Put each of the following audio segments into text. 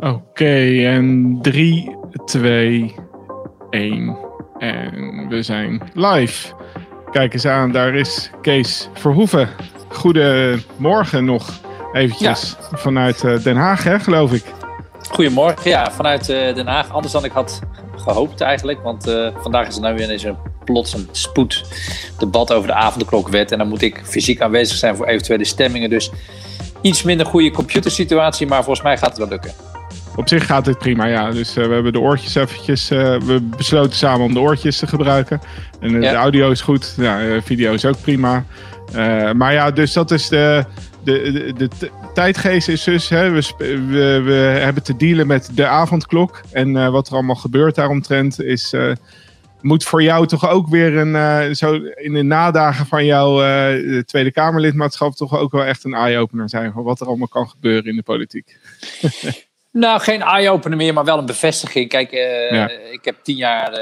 Oké, en 3, 2, 1. En we zijn live. Kijk eens aan, daar is Kees Verhoeven. Goedemorgen nog eventjes vanuit eh, Den Haag, hè, geloof ik. Goedemorgen, ja, vanuit eh, Den Haag. Anders dan ik had gehoopt eigenlijk. Want uh, vandaag is er nou weer een plots een spoeddebat over de avondklokwet. En dan moet ik fysiek aanwezig zijn voor eventuele stemmingen. Dus iets minder goede computersituatie, maar volgens mij gaat het wel lukken. Op zich gaat het prima, ja. Dus uh, we hebben de oortjes eventjes... Uh, we besloten samen om de oortjes te gebruiken. En uh, ja. de audio is goed. Ja, video is ook prima. maar ja, dus dat is de... De, de, de tijdgeest is dus... Hè, we, we, we hebben te dealen met de avondklok. En wat er allemaal gebeurt daaromtrent is moet voor jou toch ook weer een, zo in de nadagen van jouw Tweede Kamerlidmaatschap toch ook wel echt een eye-opener zijn van wat er allemaal kan gebeuren in de politiek. nou, geen eye-opener meer, maar wel een bevestiging. Kijk, uh, ja. ik heb tien jaar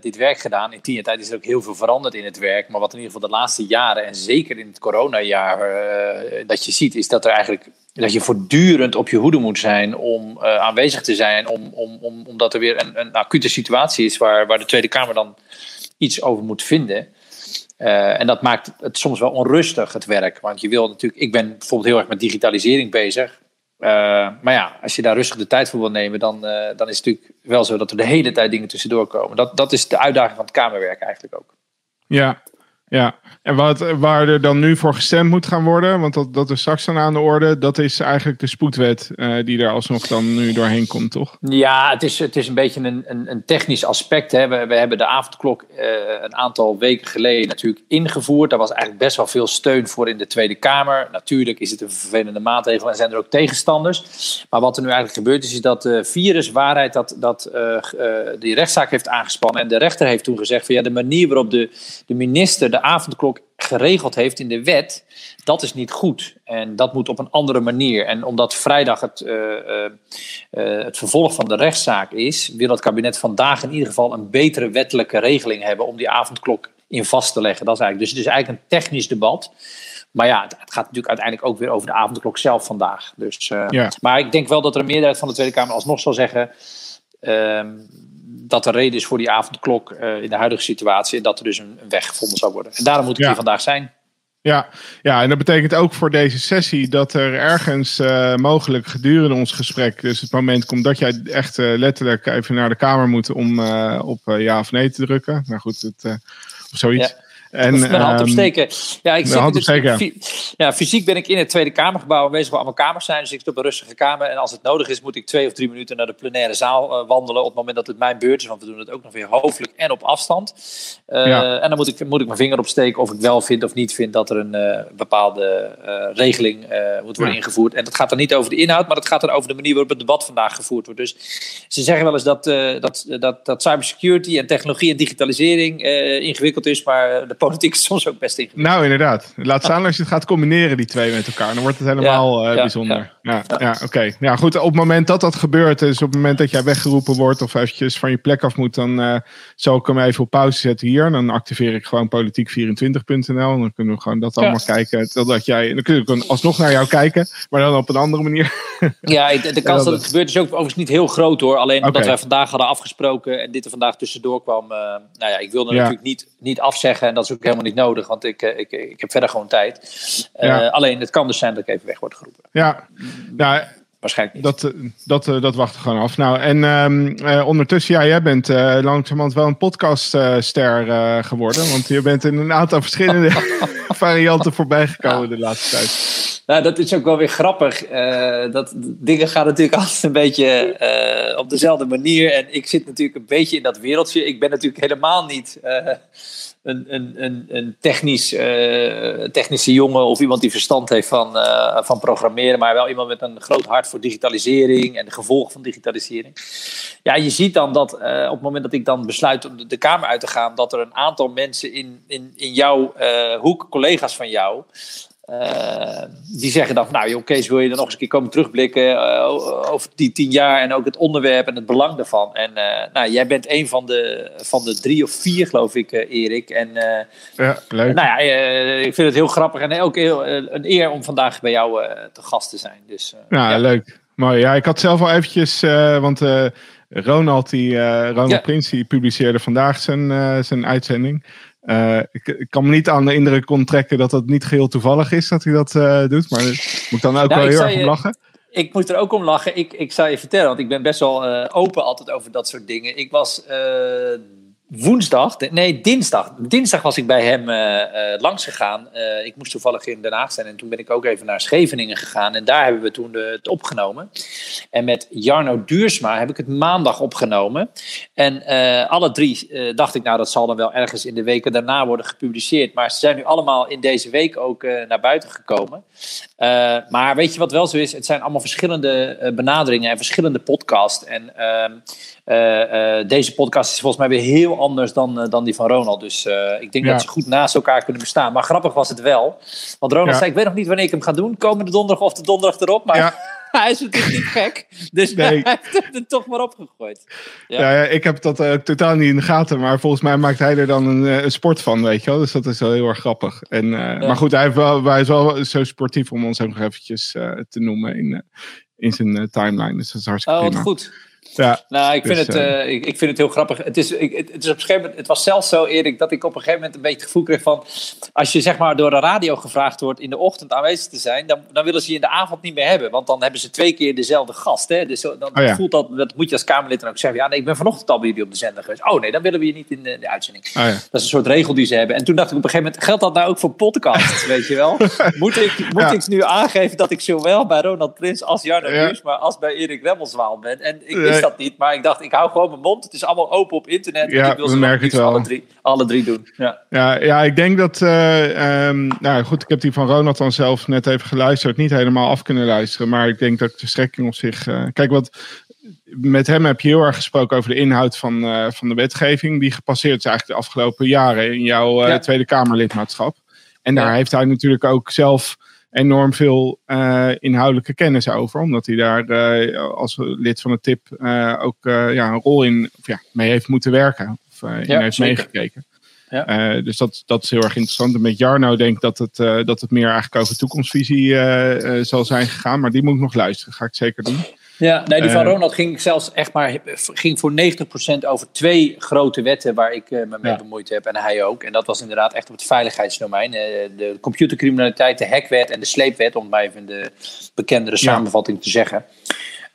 dit werk gedaan. In tien jaar tijd is er ook heel veel veranderd in het werk. Maar wat in ieder geval de laatste jaren, en zeker in het coronajaar, dat je ziet, is dat er eigenlijk dat je voortdurend op je hoede moet zijn om uh, aanwezig te zijn, om, om, om, omdat er weer een, een acute situatie is waar, waar de Tweede Kamer dan iets over moet vinden. Uh, en dat maakt het soms wel onrustig, het werk. Want je wil natuurlijk, ik ben bijvoorbeeld heel erg met digitalisering bezig. Uh, maar ja, als je daar rustig de tijd voor wil nemen, dan, dan is het natuurlijk wel zo dat er de hele tijd dingen tussendoor komen. Dat, dat is de uitdaging van het Kamerwerk eigenlijk ook. Ja, ja, en wat, waar er dan nu voor gestemd moet gaan worden, want dat, dat is straks dan aan de orde, dat is eigenlijk de spoedwet uh, die er alsnog dan nu doorheen komt, toch? Ja, het is, het is een beetje een, een, een technisch aspect. Hè. We, we hebben de avondklok uh, een aantal weken geleden natuurlijk ingevoerd. Daar was eigenlijk best wel veel steun voor in de Tweede Kamer. Natuurlijk is het een vervelende maatregel en zijn er ook tegenstanders. Maar wat er nu eigenlijk gebeurd is, is dat de viruswaarheid dat, dat uh, die rechtszaak heeft aangespannen. En de rechter heeft toen gezegd van ja, de manier waarop de, de minister de avondklok geregeld heeft in de wet, dat is niet goed. En dat moet op een andere manier. En omdat vrijdag het, uh, uh, uh, het vervolg van de rechtszaak is, wil het kabinet vandaag in ieder geval een betere wettelijke regeling hebben om die avondklok in vast te leggen. Dat is eigenlijk, dus het is eigenlijk een technisch debat. Maar ja, het, gaat natuurlijk uiteindelijk ook weer over de avondklok zelf vandaag. Dus, ja. Maar ik denk wel dat er een meerderheid van de Tweede Kamer alsnog zal zeggen. Ehm, dat de reden is voor die avondklok uh, in de huidige situatie. En dat er dus een, een weg gevonden zou worden. En daarom moet ik ja. hier vandaag zijn. Ja, ja, en dat betekent ook voor deze sessie dat er ergens uh, mogelijk gedurende ons gesprek, dus het moment komt dat jij echt uh, letterlijk even naar de kamer moet om op ja of nee te drukken. Nou goed, het, of zoiets. Ja. En, mijn hand opsteken. Ja, ik zit opsteken, dus, ja. fysiek ben ik in het Tweede Kamergebouw aanwezig waar allemaal kamers zijn. Dus ik zit op een rustige kamer. En als het nodig is, moet ik twee of drie minuten naar de plenaire zaal uh, wandelen. Op het moment dat het mijn beurt is. Want we doen het ook nog weer hoofdelijk en op afstand. Uh, ja. En dan moet ik, moet ik mijn vinger opsteken of ik wel vind of niet vind dat er een uh, bepaalde regeling moet worden ja. ingevoerd. En dat gaat dan niet over de inhoud, maar het gaat dan over de manier waarop het debat vandaag gevoerd wordt. Dus ze zeggen wel eens dat, dat, dat, dat cybersecurity en technologie en digitalisering ingewikkeld is. Maar de politiek is soms ook best ingewikkeld. Nou, inderdaad. Laat staan als je het gaat combineren, die twee met elkaar. Dan wordt het helemaal ja, bijzonder. Ja, ja, ja oké. Okay. Ja, goed. Op het moment dat dat gebeurt, dus op het moment dat jij weggeroepen wordt of eventjes van je plek af moet, dan uh, zal ik hem even op pauze zetten hier. Dan activeer ik gewoon politiek24.nl. Dan kunnen we gewoon dat allemaal kijken. Totdat jij, dan kunnen we alsnog naar jou kijken, maar dan op een andere manier. Ja, de, de kans dat het gebeurt is ook overigens niet heel groot hoor. Alleen omdat wij vandaag hadden afgesproken en dit er vandaag tussendoor kwam. Uh, nou ja, ik wilde natuurlijk niet, niet afzeggen en dat is ook helemaal niet nodig, want ik, ik, ik heb verder gewoon tijd. Ja. Alleen het kan dus zijn dat ik even weg word geroepen. Ja, nou, waarschijnlijk niet. Dat, dat, dat, dat wachten gewoon af. Nou, en um, uh, ondertussen, ja, jij bent uh, langzamerhand wel een podcastster uh, geworden. Want je bent in een aantal verschillende varianten voorbij gekomen de laatste tijd. Nou, dat is ook wel weer grappig. Uh, dat, dingen gaan natuurlijk altijd een beetje uh, op dezelfde manier. En ik zit natuurlijk een beetje in dat wereldje. Ik ben natuurlijk helemaal niet uh, een, technisch, technische jongen of iemand die verstand heeft van, van programmeren. Maar wel iemand met een groot hart voor digitalisering en de gevolgen van digitalisering. Ja, je ziet dan dat op het moment dat ik dan besluit om de, de Kamer uit te gaan, dat er een aantal mensen in, in, in jouw hoek, collega's van jou. Uh, die zeggen dan, nou joh, Kees, wil je dan nog eens een keer komen terugblikken uh, over die tien jaar en ook het onderwerp en het belang daarvan. En uh, nou, jij bent een van de, van de drie of vier, geloof ik, Erik. En ja, leuk. Nou ja, ik vind het heel grappig en ook heel, een eer om vandaag bij jou te gast te zijn. Dus, ja, ja, leuk. Mooi, ja, ik had zelf al eventjes, want Ronald, die, Ronald Prins, die publiceerde vandaag zijn, zijn uitzending. Ik, ik, kan me niet aan de indruk onttrekken dat dat niet geheel toevallig is dat hij dat doet, maar moet ik dan ook nou, wel heel erg om lachen ik moet er ook om lachen. Ik, ik zou je vertellen, want ik ben best wel uh, open altijd over dat soort dingen. Ik was woensdag, nee dinsdag. Dinsdag was ik bij hem uh, langs gegaan. Uh, ik moest toevallig in Den Haag zijn en toen ben ik ook even naar Scheveningen gegaan. En daar hebben we toen de, het opgenomen. En met Jarno Duursma heb ik het maandag opgenomen. En alle drie dacht ik, nou dat zal dan wel ergens in de weken daarna worden gepubliceerd. Maar ze zijn nu allemaal in deze week ook naar buiten gekomen. Maar weet je wat wel zo is? Het zijn allemaal verschillende benaderingen en verschillende podcasts. En ehm, uh, deze podcast is volgens mij weer heel anders dan, dan die van Ronald. Dus ik denk dat ze goed naast elkaar kunnen bestaan. Maar grappig was het wel. Want Ronald zei, ik weet nog niet wanneer ik hem ga doen. Komende donderdag of de donderdag erop. Maar ja. hij is natuurlijk niet gek. Dus nee. hij heeft het toch maar opgegooid. Ja. ja, ik heb dat totaal niet in de gaten. Maar volgens mij maakt hij er dan een, een sport van, weet je wel. Dus dat is wel heel erg grappig. En, Maar goed, hij, heeft wel, hij is wel zo sportief om ons nog eventjes te noemen in, in zijn timeline. Dus dat is hartstikke oh, prima. goed. Ja, nou, ik vind, dus, het, uh, ik, ik, vind het heel grappig. Het, is, ik, het, is op een gegeven moment, het was zelfs zo, Erik, dat ik op een gegeven moment een beetje het gevoel kreeg van... als je zeg maar door de radio gevraagd wordt in de ochtend aanwezig te zijn... dan, dan willen ze je in de avond niet meer hebben. Want dan hebben ze twee keer dezelfde gast. Hè? Dus dan oh, ja. voelt dat, dat moet je als Kamerlid dan ook zeggen. Ja, nee, ik ben vanochtend al bij jullie op de zender geweest. Oh nee, dan willen we je niet in de, de uitzending. Oh, ja. Dat is een soort regel die ze hebben. En toen dacht ik op een gegeven moment, geldt dat nou ook voor podcasts, weet je wel? Moet ik, moet ik nu aangeven dat ik zowel bij Ronald Prins als Jarno Nieuws... maar als bij Erik Remmelswaal ben? En ik wist dat niet, maar ik dacht ik hou gewoon mijn mond. Het is allemaal open op internet. Ja, ik wil we merken het wel. Alle drie, alle drie doen. Ja, ja, ja ik denk dat... Uh, um, nou goed, ik heb die van Ronald dan zelf net even geluisterd. Niet helemaal af kunnen luisteren. Maar ik denk dat de strekking op zich... Uh, kijk, wat met hem heb je heel erg gesproken over de inhoud van, uh, van de wetgeving. Die gepasseerd is eigenlijk de afgelopen jaren in jouw ja. Tweede Kamerlidmaatschap. En daar heeft hij natuurlijk ook zelf enorm veel uh, inhoudelijke kennis over. Omdat hij daar uh, als lid van de TIP uh, ook ja, een rol in of, ja, mee heeft moeten werken. Of in ja, heeft zeker. meegekeken. Ja. dus dat, dat is heel erg interessant. En met Jarno denk ik dat het, dat het meer eigenlijk over toekomstvisie zal zijn gegaan. Maar die moet ik nog luisteren. Ga ik zeker doen. Ja, nee, die van uh, Ronald ging zelfs echt maar ging voor 90% over twee grote wetten waar ik uh, me mee ja. bemoeid heb en hij ook. En dat was inderdaad echt op het veiligheidsdomein. Uh, de computercriminaliteit, de hackwet en de sleepwet, om maar even de bekendere samenvatting te zeggen.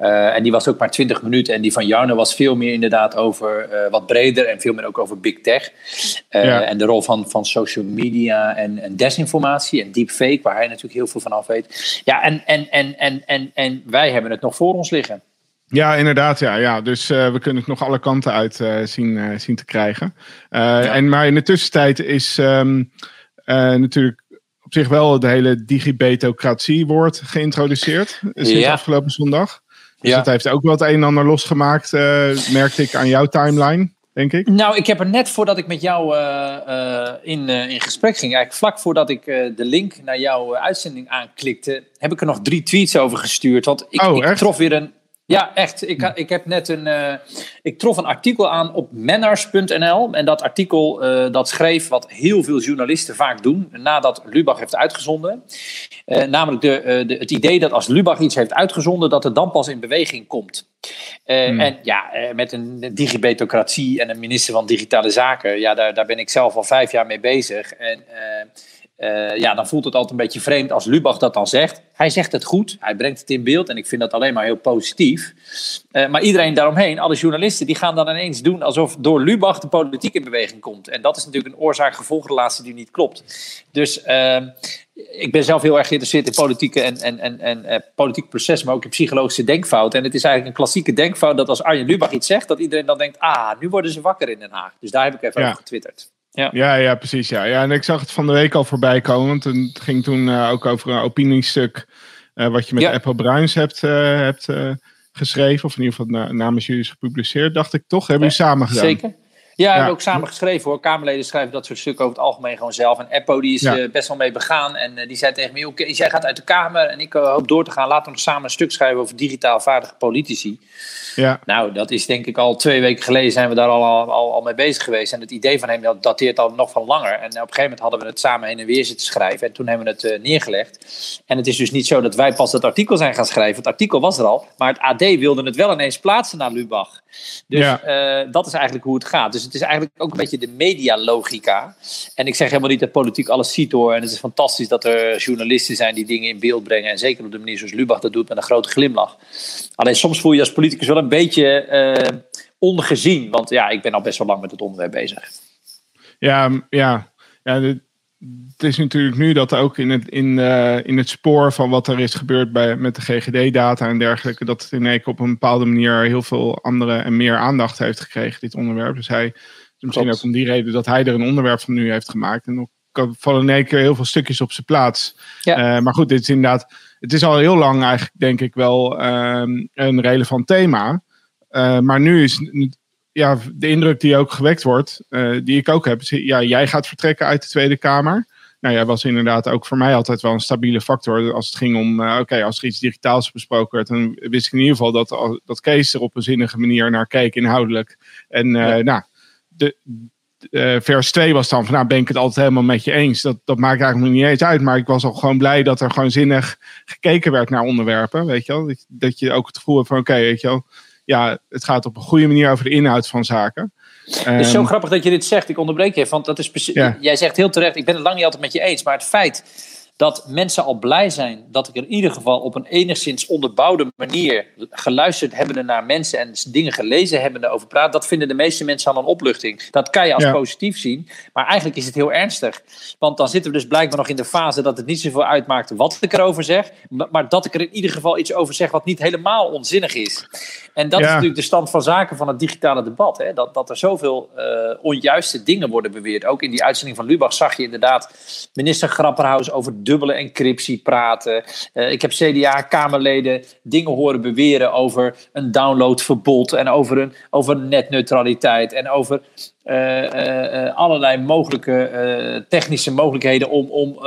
Uh, en die was ook maar 20 minuten. En die van Jarno was veel meer inderdaad over uh, wat breder en veel meer ook over big tech. Uh, ja. En de rol van, van social media en, en desinformatie en deepfake, waar hij natuurlijk heel veel van af weet. Ja, en, en, en, en, en, en wij hebben het nog voor ons liggen. Ja, inderdaad. Ja, ja. Dus we kunnen het nog alle kanten uit zien, zien te krijgen. Ja. en, maar in de tussentijd is um, natuurlijk op zich wel het hele digibetocratie woord geïntroduceerd. Sinds ja. afgelopen zondag. Dus ja. dat heeft ook wel het een en ander losgemaakt, uh, merkte ik aan jouw timeline, denk ik. Nou, ik heb er net voordat ik met jou uh, uh, in, in gesprek ging, eigenlijk vlak voordat ik de link naar jouw uitzending aanklikte, heb ik er nog drie tweets over gestuurd. Want ik, oh, ik trof weer een ja, echt. Ik, ik heb net een. Uh, ik trof een artikel aan op manners.nl. En dat artikel uh, dat schreef wat heel veel journalisten vaak doen. nadat Lubach heeft uitgezonden. Uh, namelijk de, de, het idee dat als Lubach iets heeft uitgezonden. dat het dan pas in beweging komt. Hmm. En ja, met een digibetocratie en een minister van Digitale Zaken. Ja, daar, daar ben ik zelf al vijf jaar mee bezig. En uh, ja, dan voelt het altijd een beetje vreemd als Lubach dat dan zegt. Hij zegt het goed, hij brengt het in beeld en ik vind dat alleen maar heel positief. Uh, maar iedereen daaromheen, alle journalisten, die gaan dan ineens doen alsof door Lubach de politiek in beweging komt. En dat is natuurlijk een oorzaak-gevolgrelatie die niet klopt. Dus uh, ik ben zelf heel erg geïnteresseerd in politieke en, en, en, en uh, politiek proces, maar ook in psychologische denkfouten. En het is eigenlijk een klassieke denkfout dat als Arjen Lubach iets zegt, dat iedereen dan denkt, ah, nu worden ze wakker in Den Haag. Dus daar heb ik even ja. over getwitterd. Ja. Ja, ja, precies. Ja. Ja, en ik zag het van de week al voorbij komen. Want het ging toen uh, ook over een opiniestuk. Uh, wat je met ja. Apple Bruins hebt, uh, hebt geschreven. Of in ieder geval na, namens jullie is gepubliceerd. Dacht ik toch? Hebben jullie samen gedaan? Zeker. Ja, we hebben ook samen geschreven hoor. Kamerleden schrijven dat soort stukken over het algemeen gewoon zelf. En Eppo die is eh, best wel mee begaan. En uh, die zei tegen me, oké, jij gaat uit de Kamer en ik uh, hoop door te gaan. Laten we nog samen een stuk schrijven over digitaal vaardige politici. Ja. Nou, dat is denk ik al twee weken geleden zijn we daar al, al, al mee bezig geweest. En het idee van hem dat dateert al nog van langer. En op een gegeven moment hadden we het samen heen en weer zitten schrijven. En toen hebben we het neergelegd. En het is dus niet zo dat wij pas dat artikel zijn gaan schrijven. Het artikel was er al. Maar het AD wilde het wel ineens plaatsen naar Lubach. Dus ja. dat is eigenlijk hoe het gaat. Dus het is eigenlijk ook een beetje de medialogica. En ik zeg helemaal niet dat politiek alles ziet hoor. En het is fantastisch dat er journalisten zijn die dingen in beeld brengen. En zeker op de manier zoals Lubach dat doet met een grote glimlach. Alleen soms voel je als politicus wel een beetje uh, ongezien. Want ja, ik ben al best wel lang met het onderwerp bezig. Ja, ja. ja het is natuurlijk nu dat ook in het, in, uh, in het spoor van wat er is gebeurd bij, met de GGD-data en dergelijke, dat het in één op een bepaalde manier heel veel andere en meer aandacht heeft gekregen, dit onderwerp. Dus hij, misschien ook om die reden dat hij er een onderwerp van nu heeft gemaakt. En dan vallen in één keer heel veel stukjes op zijn plaats. Ja. Uh, maar goed, dit is inderdaad, het is al heel lang eigenlijk, denk ik wel, um, een relevant thema. Uh, maar nu is ja, de indruk die ook gewekt wordt, uh, die ik ook heb, is, ja, jij gaat vertrekken uit de Tweede Kamer. Nou, jij was inderdaad ook voor mij altijd wel een stabiele factor. Als het ging om, uh, oké, als er iets digitaals besproken werd, dan wist ik in ieder geval dat, dat Kees er op een zinnige manier naar keek, inhoudelijk. En uh, ja. nou, de, vers 2 was dan van, nou ben ik het altijd helemaal met je eens. Dat, dat maakt eigenlijk niet eens uit. Maar ik was al gewoon blij dat er gewoon zinnig gekeken werd naar onderwerpen. Weet je wel? Dat, dat je ook het gevoel hebt van, oké, weet je wel ja, het gaat op een goede manier over de inhoud van zaken. Het is zo um, grappig dat je dit zegt. Ik onderbreek je, want dat is precies. Ja. Jij zegt heel terecht. Ik ben het lang niet altijd met je eens, maar het feit dat mensen al blij zijn dat ik in ieder geval op een enigszins onderbouwde manier geluisterd hebben naar mensen en dingen gelezen hebben over praat, dat vinden de meeste mensen al een opluchting. Dat kan je als ja. positief zien, maar eigenlijk is het heel ernstig. Want dan zitten we dus blijkbaar nog in de fase dat het niet zoveel uitmaakt wat ik erover zeg, maar dat ik er in ieder geval iets over zeg wat niet helemaal onzinnig is. En dat ja. is natuurlijk de stand van zaken van het digitale debat. Hè? Dat, dat er zoveel uh, onjuiste dingen worden beweerd. Ook in die uitzending van Lubach zag je inderdaad minister Grapperhaus over dubbele encryptie praten. Uh, ik heb CDA-Kamerleden dingen horen beweren over een downloadverbod en over, een, over netneutraliteit en over uh, uh, allerlei mogelijke technische mogelijkheden om, om,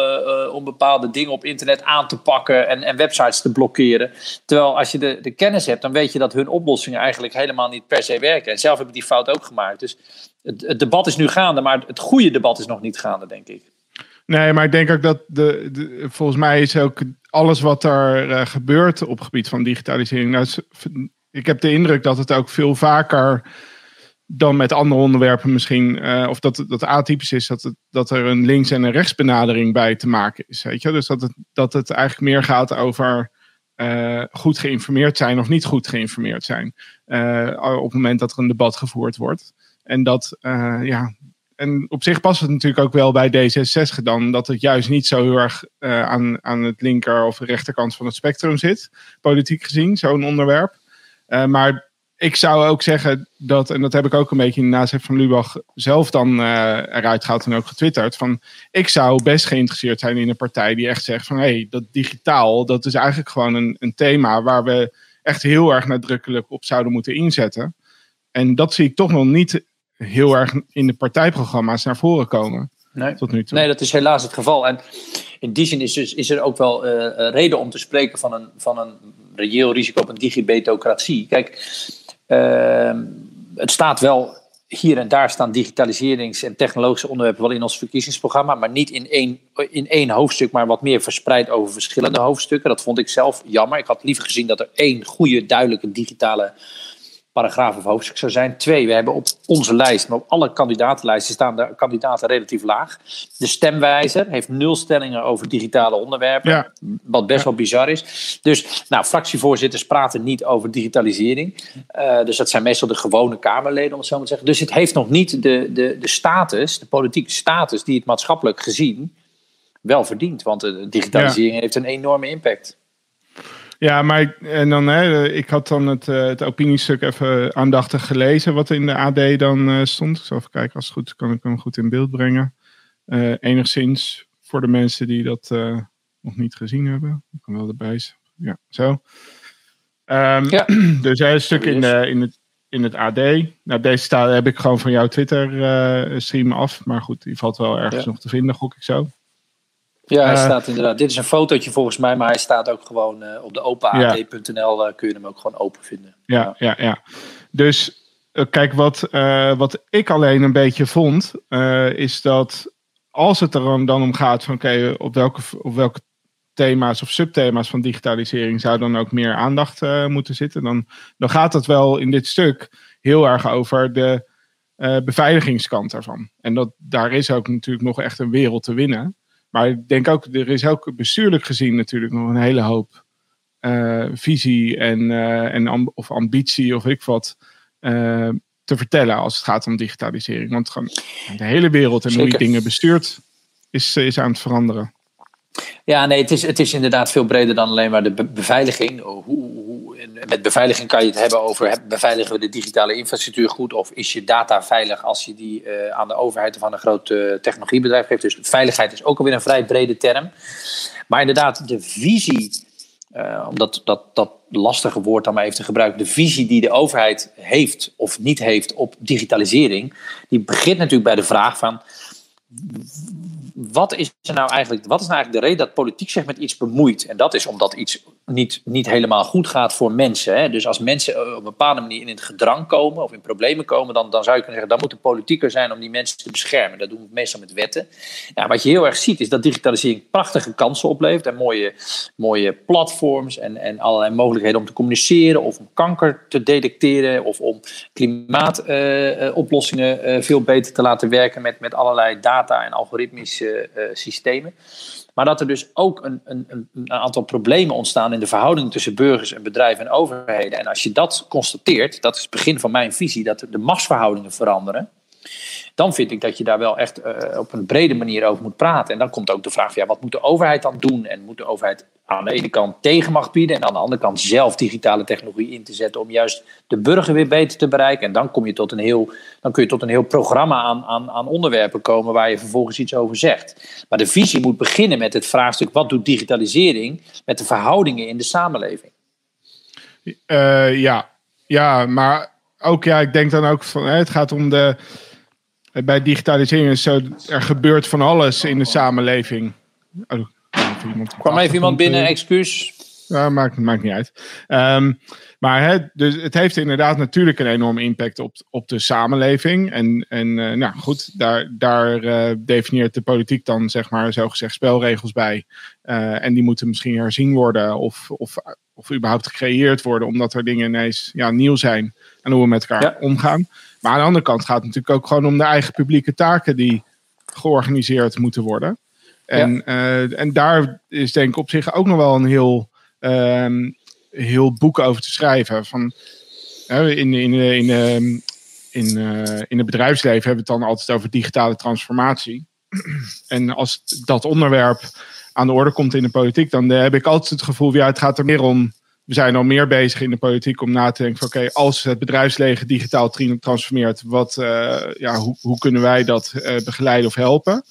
om bepaalde dingen op internet aan te pakken en, en websites te blokkeren. Terwijl als je de, de kennis hebt, dan weet je dat hun oplossingen eigenlijk helemaal niet per se werken. En zelf heb ik die fout ook gemaakt. Dus het debat is nu gaande, maar het goede debat is nog niet gaande, denk ik. Nee, maar ik denk ook dat de, de volgens mij is ook alles wat er uh, gebeurt op het gebied van digitalisering. Nou, ik heb de indruk dat het ook veel vaker dan met andere onderwerpen misschien, uh, of dat dat atypisch is, dat, het, dat er een links- en een rechtsbenadering bij te maken is. Weet je? Dus dat het, dat het eigenlijk meer gaat over uh, goed geïnformeerd zijn of niet goed geïnformeerd zijn. op het moment dat er een debat gevoerd wordt. En dat, ja, en op zich past het natuurlijk ook wel bij D66 dan, dat het juist niet zo heel erg uh, aan, aan het linker of rechterkant van het spectrum zit, politiek gezien, zo'n onderwerp. Uh, maar ik zou ook zeggen dat, en dat heb ik ook een beetje in de van Lubach zelf dan uh, eruit gehaald en ook getwitterd, van ik zou best geïnteresseerd zijn in een partij die echt zegt van hé, hey, dat digitaal, dat is eigenlijk gewoon een, een thema waar we echt heel erg nadrukkelijk op zouden moeten inzetten. En dat zie ik toch nog niet heel erg in de partijprogramma's naar voren komen. Nee. Tot nu toe. nee, dat is helaas het geval. En in die zin is, dus, is er ook wel uh, reden om te spreken van een, van een reëel risico op een digibetocratie. Kijk, uh, het staat wel hier en daar staan digitaliserings- en technologische onderwerpen wel in ons verkiezingsprogramma, maar niet in één, in één hoofdstuk, maar wat meer verspreid over verschillende hoofdstukken. Dat vond ik zelf jammer. Ik had liever gezien dat er één goede, duidelijke digitale paragraaf of hoofdstuk zou zijn. Twee, we hebben op onze lijst, maar op alle kandidatenlijsten staan de kandidaten relatief laag. De stemwijzer heeft nul stellingen over digitale onderwerpen, ja. wat best wel bizar is. Dus, nou, fractievoorzitters praten niet over digitalisering. Uh, dus dat zijn meestal de gewone Kamerleden, om het zo maar te zeggen. Dus het heeft nog niet de, de, de status, de politieke status, die het maatschappelijk gezien wel verdient. Want de digitalisering ja. heeft een enorme impact. Ja, maar en dan, hè, ik had dan het, uh, het opiniestuk even aandachtig gelezen wat in de AD dan uh, stond. Ik zal even kijken, als het goed kan ik hem goed in beeld brengen. Uh, enigszins voor de mensen die dat nog niet gezien hebben. Ik kan wel erbij zijn. Ja, zo. Um, ja. Dus een stuk in, de, in, het, in het AD. Nou, deze staat, heb ik gewoon van jouw Twitter-stream af. Maar goed, die valt wel ergens nog te vinden, gok ik zo. Ja, hij staat inderdaad. Dit is een fotootje volgens mij, maar hij staat ook gewoon op de openad.nl. kun je hem ook gewoon open vinden. Ja, ja, ja. Dus kijk, wat, wat ik alleen een beetje vond, is dat als het er dan om gaat van oké, op, welke, op welke thema's of subthema's van digitalisering zou dan ook meer aandacht uh, moeten zitten, dan, dan gaat het wel in dit stuk heel erg over de uh, beveiligingskant daarvan. En dat, daar is ook natuurlijk nog echt een wereld te winnen. Maar ik denk ook, er is ook bestuurlijk gezien natuurlijk nog een hele hoop uh, visie en, en of ambitie of ik wat te vertellen als het gaat om digitalisering. Want gewoon de hele wereld en hoe je dingen bestuurt is, is aan het veranderen. Ja, nee, het is, het is inderdaad veel breder dan alleen maar de beveiliging. Hoe, met beveiliging kan je het hebben over beveiligen we de digitale infrastructuur goed of is je data veilig als je die uh, aan de overheid of aan een groot uh, technologiebedrijf geeft. Dus veiligheid is ook alweer een vrij brede term. Maar inderdaad, de visie, uh, omdat dat, dat lastige woord dan maar even te gebruiken, de visie die de overheid heeft of niet heeft op digitalisering, die begint natuurlijk bij de vraag van wat is er nou eigenlijk, wat is nou eigenlijk de reden dat politiek zich met iets bemoeit? En dat is omdat iets niet, niet helemaal goed gaat voor mensen. Hè? Dus als mensen op een bepaalde manier in het gedrang komen of in problemen komen, dan, dan zou je kunnen zeggen, dan moet de politieker zijn om die mensen te beschermen. Dat doen we meestal met wetten. Ja, wat je heel erg ziet is dat digitalisering prachtige kansen oplevert en mooie, mooie platforms en, en allerlei mogelijkheden om te communiceren of om kanker te detecteren of om klimaatoplossingen uh, uh, veel beter te laten werken met, met allerlei data en algoritmische systemen. Maar dat er dus ook een, een, een, aantal problemen ontstaan in de verhouding tussen burgers en bedrijven en overheden. En als je dat constateert, dat is het begin van mijn visie, dat de machtsverhoudingen veranderen. Dan vind ik dat je daar wel echt uh, op een brede manier over moet praten. En dan komt ook de vraag: van, ja, wat moet de overheid dan doen? En moet de overheid aan de ene kant tegenmacht bieden en aan de andere kant zelf digitale technologie in te zetten om juist de burger weer beter te bereiken. En dan, kom je tot een heel, dan kun je tot een heel programma aan, aan, aan onderwerpen komen waar je vervolgens iets over zegt. Maar de visie moet beginnen met het vraagstuk: wat doet digitalisering met de verhoudingen in de samenleving? Uh, ja. ja, maar ook ja, ik denk dan ook van het gaat om de. Bij digitalisering is zo, er gebeurt van alles in de samenleving. Oh, iemand Kwam even iemand binnen, excuus. Ja, maakt, maakt niet uit. Um, maar hè, dus het heeft inderdaad natuurlijk een enorme impact op, op de samenleving. En, en uh, nou goed, daar, daar uh, definieert de politiek dan zeg maar zogezegd spelregels bij. Uh, en die moeten misschien herzien worden of, of, of überhaupt gecreëerd worden, omdat er dingen ineens ja, nieuw zijn en hoe we met elkaar ja. omgaan. Maar aan de andere kant gaat het natuurlijk ook gewoon om de eigen publieke taken die georganiseerd moeten worden. En, ja. uh, en daar is denk ik op zich ook nog wel een heel, um, heel boek over te schrijven. Van, uh, in, in, in, in, in, uh, in het bedrijfsleven hebben we het dan altijd over digitale transformatie. En als dat onderwerp aan de orde komt in de politiek, dan heb ik altijd het gevoel, ja, het gaat er meer om. We zijn al meer bezig in de politiek om na te denken van oké, okay, als het bedrijfsleven digitaal transformeert, wat, ja, hoe, hoe kunnen wij dat begeleiden of helpen?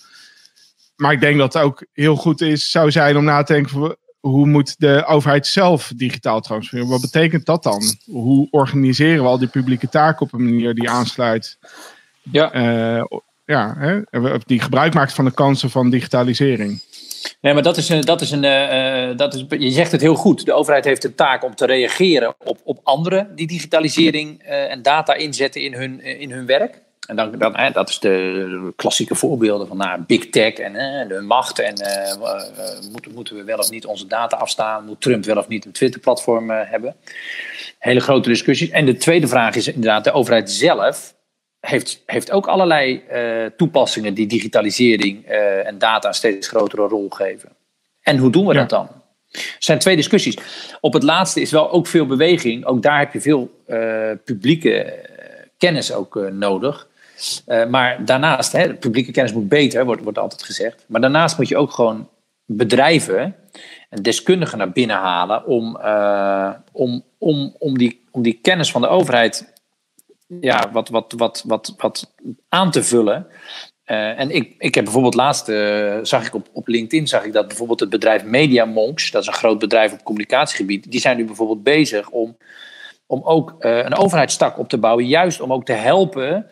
Maar ik denk dat het ook heel goed is, zou zijn om na te denken hoe moet de overheid zelf digitaal transformeren? Wat betekent dat dan? Hoe organiseren we al die publieke taken op een manier die aansluit? Ja. Uh, ja, hè? die gebruik maakt van de kansen van digitalisering. Nee, maar dat is een, dat is een uh, dat is, je zegt het heel goed. De overheid heeft de taak om te reageren op, op anderen die digitalisering uh, en data inzetten in hun, in hun werk. En dan, dan, hè, dat is de klassieke voorbeelden van nou, big tech en hè, de macht. En moeten, moeten we wel of niet onze data afstaan? Moet Trump wel of niet een Twitter-platform hebben? Hele grote discussies. En de tweede vraag is inderdaad, de overheid zelf heeft, heeft ook allerlei toepassingen die digitalisering en data een steeds grotere rol geven. En hoe doen we ja. dat dan? Er zijn twee discussies. Op het laatste is wel ook veel beweging. Ook daar heb je veel publieke kennis ook nodig. Maar daarnaast, hè, publieke kennis moet beter, wordt, wordt altijd gezegd. Maar daarnaast moet je ook gewoon bedrijven en deskundigen naar binnen halen om, om, om, om, die, om die kennis van de overheid ja, wat, wat, wat, wat, wat aan te vullen. Uh, en ik, ik heb bijvoorbeeld laatst, zag ik op, op LinkedIn, zag ik dat bijvoorbeeld het bedrijf Media Monks, dat is een groot bedrijf op communicatiegebied, die zijn nu bijvoorbeeld bezig om om ook een overheidstak op te bouwen. Juist om ook te helpen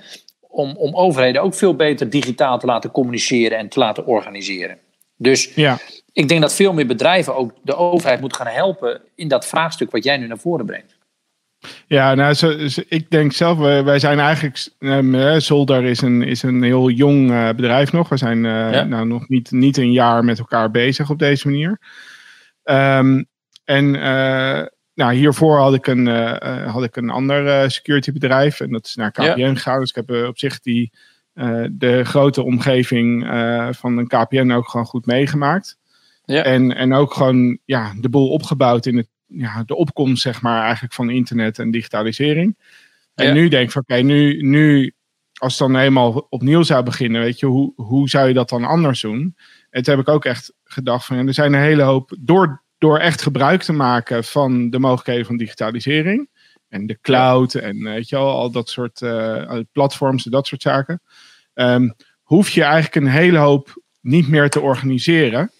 om, om overheden ook veel beter digitaal te laten communiceren en te laten organiseren. Dus ja. ik denk dat veel meer bedrijven ook de overheid moeten gaan helpen in dat vraagstuk wat jij nu naar voren brengt. Ja, nou, zo, ik denk zelf, wij, zijn eigenlijk, uh, Zolder is een, is een heel jong uh, bedrijf nog. We zijn uh, nou, nog niet, niet een jaar met elkaar bezig op deze manier. Um, en nou, hiervoor had ik een, had ik een ander security bedrijf en dat is naar KPN ja. gegaan. Dus ik heb op zich die, de grote omgeving van een KPN ook gewoon goed meegemaakt. Ja. En, en ook gewoon ja, de boel opgebouwd in het ja, de opkomst zeg maar, eigenlijk van internet en digitalisering. En nu denk ik van oké, nu, nu als het dan eenmaal opnieuw zou beginnen, weet je, hoe, hoe zou je dat dan anders doen? En toen heb ik ook echt gedacht van er zijn een hele hoop, door, door echt gebruik te maken van de mogelijkheden van digitalisering en de cloud en weet je wel, al dat soort uh, platforms en dat soort zaken, um, hoef je eigenlijk een hele hoop niet meer te organiseren.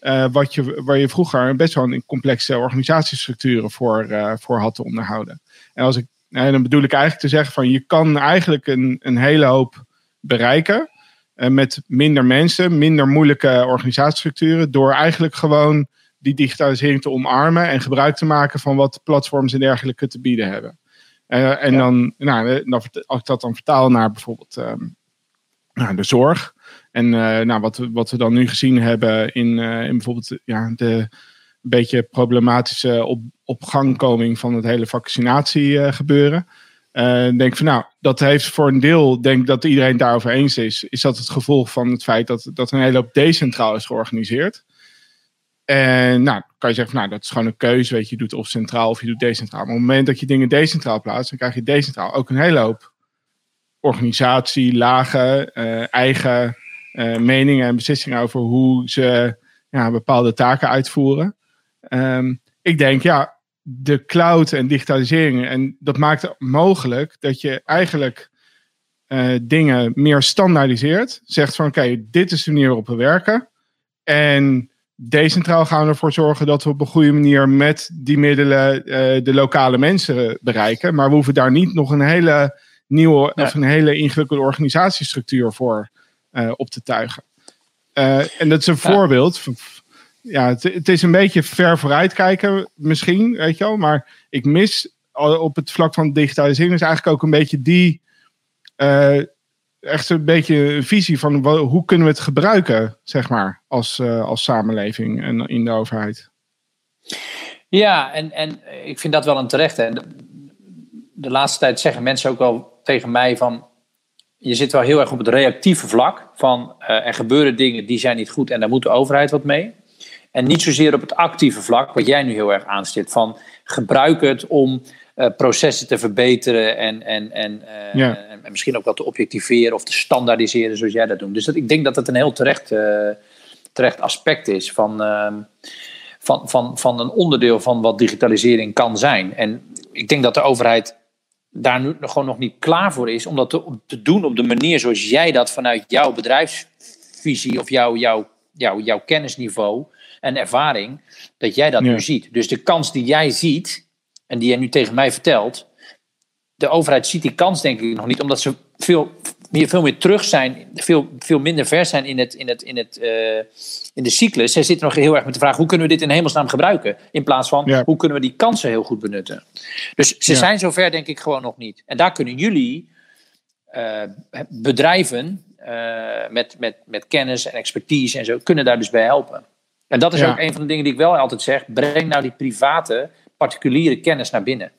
Uh, wat je, waar je vroeger best wel een complexe organisatiestructuren voor, uh, voor had te onderhouden. En als ik, nou, dan bedoel ik eigenlijk te zeggen van je kan eigenlijk een, een hele hoop bereiken uh, met minder mensen, minder moeilijke organisatiestructuren, door eigenlijk gewoon die digitalisering te omarmen en gebruik te maken van wat platforms en dergelijke te bieden hebben. en dan, nou, als ik dat dan vertaal naar bijvoorbeeld um, nou, de zorg. En uh, nou, wat, wat we dan nu gezien hebben in, uh, in bijvoorbeeld ja, de beetje problematische op, opgangkoming van het hele vaccinatiegebeuren. Uh, uh, denk van nou, dat heeft voor een deel, denk dat iedereen daarover eens is, is dat het gevolg van het feit dat, dat een hele hoop decentraal is georganiseerd. En nou, kan je zeggen, van, nou, dat is gewoon een keuze, weet je, je doet of centraal of je doet decentraal. Maar op het moment dat je dingen decentraal plaatst, dan krijg je decentraal ook een hele hoop organisatie, lagen, eigen meningen en beslissingen over hoe ze ja, bepaalde taken uitvoeren. Um, ik denk, ja, de cloud en digitalisering, en dat maakt het mogelijk dat je eigenlijk uh, dingen meer standaardiseert. Zegt van, oké, okay, dit is de manier waarop we werken. En decentraal gaan we ervoor zorgen dat we op een goede manier met die middelen uh, de lokale mensen bereiken. Maar we hoeven daar niet nog een hele nieuwe ja. of een hele ingewikkelde organisatiestructuur voor op te tuigen. Uh, en dat is een ja. voorbeeld. Ja, het, het, is een beetje ver vooruit kijken, misschien, weet je wel. Maar ik mis op het vlak van digitalisering is eigenlijk ook een beetje die. Uh, echt een beetje een visie van hoe kunnen we het gebruiken, zeg maar, als, als samenleving en in de overheid. Ja, en, en ik vind dat wel een terecht. Hè. De, de laatste tijd zeggen mensen ook wel tegen mij van je zit wel heel erg op het reactieve vlak van uh, er gebeuren dingen die zijn niet goed en daar moet de overheid wat mee. En niet zozeer op het actieve vlak, wat jij nu heel erg aanstipt, van gebruik het om uh, processen te verbeteren en, en, en, uh, ja. en, en, misschien ook wat te objectiveren of te standaardiseren zoals jij dat doet. Dus dat, ik denk dat het een heel terecht, terecht aspect is van, ehm, van, van, van een onderdeel van wat digitalisering kan zijn. En ik denk dat de overheid daar nu gewoon nog niet klaar voor is om dat te, te, doen op de manier zoals jij dat vanuit jouw bedrijfsvisie of jouw, jouw, jouw, jouw kennisniveau en ervaring, dat jij dat ja. nu ziet. Dus de kans die jij ziet en die jij nu tegen mij vertelt, de overheid ziet die kans denk ik nog niet, omdat ze veel meer, veel meer terug zijn, veel, veel minder ver zijn in, het, in, het, in, het, uh, in de cyclus. Zij zitten nog heel erg met de vraag: hoe kunnen we dit in hemelsnaam gebruiken? In plaats van ja. hoe kunnen we die kansen heel goed benutten? Dus ze ja. zijn zover, denk ik, gewoon nog niet. En daar kunnen jullie, uh, bedrijven uh, met, met, met kennis en expertise en zo, kunnen daar dus bij helpen. En dat is ja. ook een van de dingen die ik wel altijd zeg: breng nou die private, particuliere kennis naar binnen.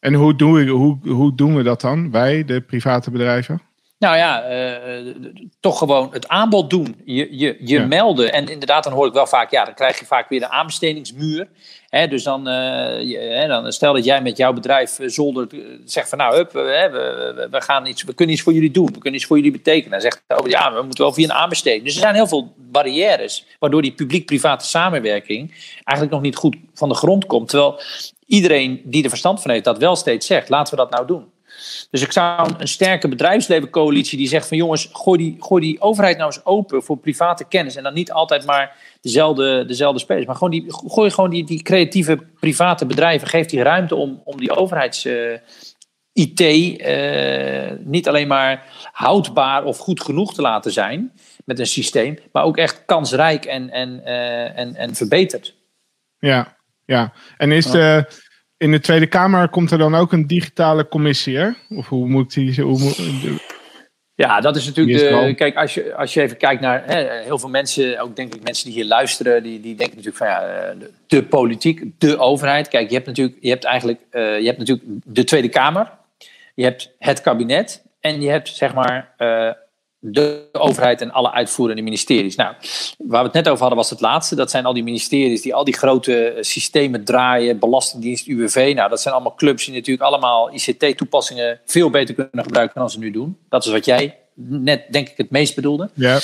En hoe doen, we, hoe, hoe doen we dat dan, wij, de private bedrijven? Nou ja, uh, toch gewoon het aanbod doen. Je, je, je ja. melden. En inderdaad, dan hoor ik wel vaak, ja, dan krijg je vaak weer een aanbestedingsmuur. Hè, dus dan, uh, je, hè, dan stel dat jij met jouw bedrijf zolder zegt van nou, hup, we, we, we, gaan iets, we kunnen iets voor jullie doen. We kunnen iets voor jullie betekenen. Dan zegt oh, ja, we moeten wel via een aanbesteding. Dus er zijn heel veel barrières, waardoor die publiek-private samenwerking eigenlijk nog niet goed van de grond komt. Terwijl iedereen die er verstand van heeft, dat wel steeds zegt, laten we dat nou doen. Dus ik zou een, sterke bedrijfslevencoalitie die zegt van jongens, gooi die, gooi die overheid nou eens open voor private kennis. En dan niet altijd maar dezelfde, dezelfde spelers. Maar gewoon die, gooi gewoon die, die creatieve private bedrijven, geef die ruimte om, om die overheids... Uh, IT uh, niet alleen maar houdbaar of goed genoeg te laten zijn met een systeem, maar ook echt kansrijk en, en, uh, en, en verbeterd. Ja, ja. En is de, in de Tweede Kamer komt er dan ook een digitale commissie, hè? Of hoe moet die... Hoe moet, ja, dat is natuurlijk de. Kijk, als je, als je even kijkt naar hè, heel veel mensen, ook denk ik mensen die hier luisteren, die, die denken natuurlijk van ja, de, de politiek, de overheid. Kijk, je hebt natuurlijk, je hebt eigenlijk, uh, je hebt natuurlijk de Tweede Kamer, je hebt het kabinet en je hebt zeg maar uh, de overheid en alle uitvoerende ministeries. Nou, waar we het net over hadden was het laatste. Dat zijn al die ministeries die al die grote eh, systemen draaien. Belastingdienst, UWV. Nou, dat zijn allemaal clubs die natuurlijk allemaal ICT-toepassingen veel beter kunnen gebruiken dan ze nu doen. Dat is wat jij net, denk ik, het meest bedoelde. Ja.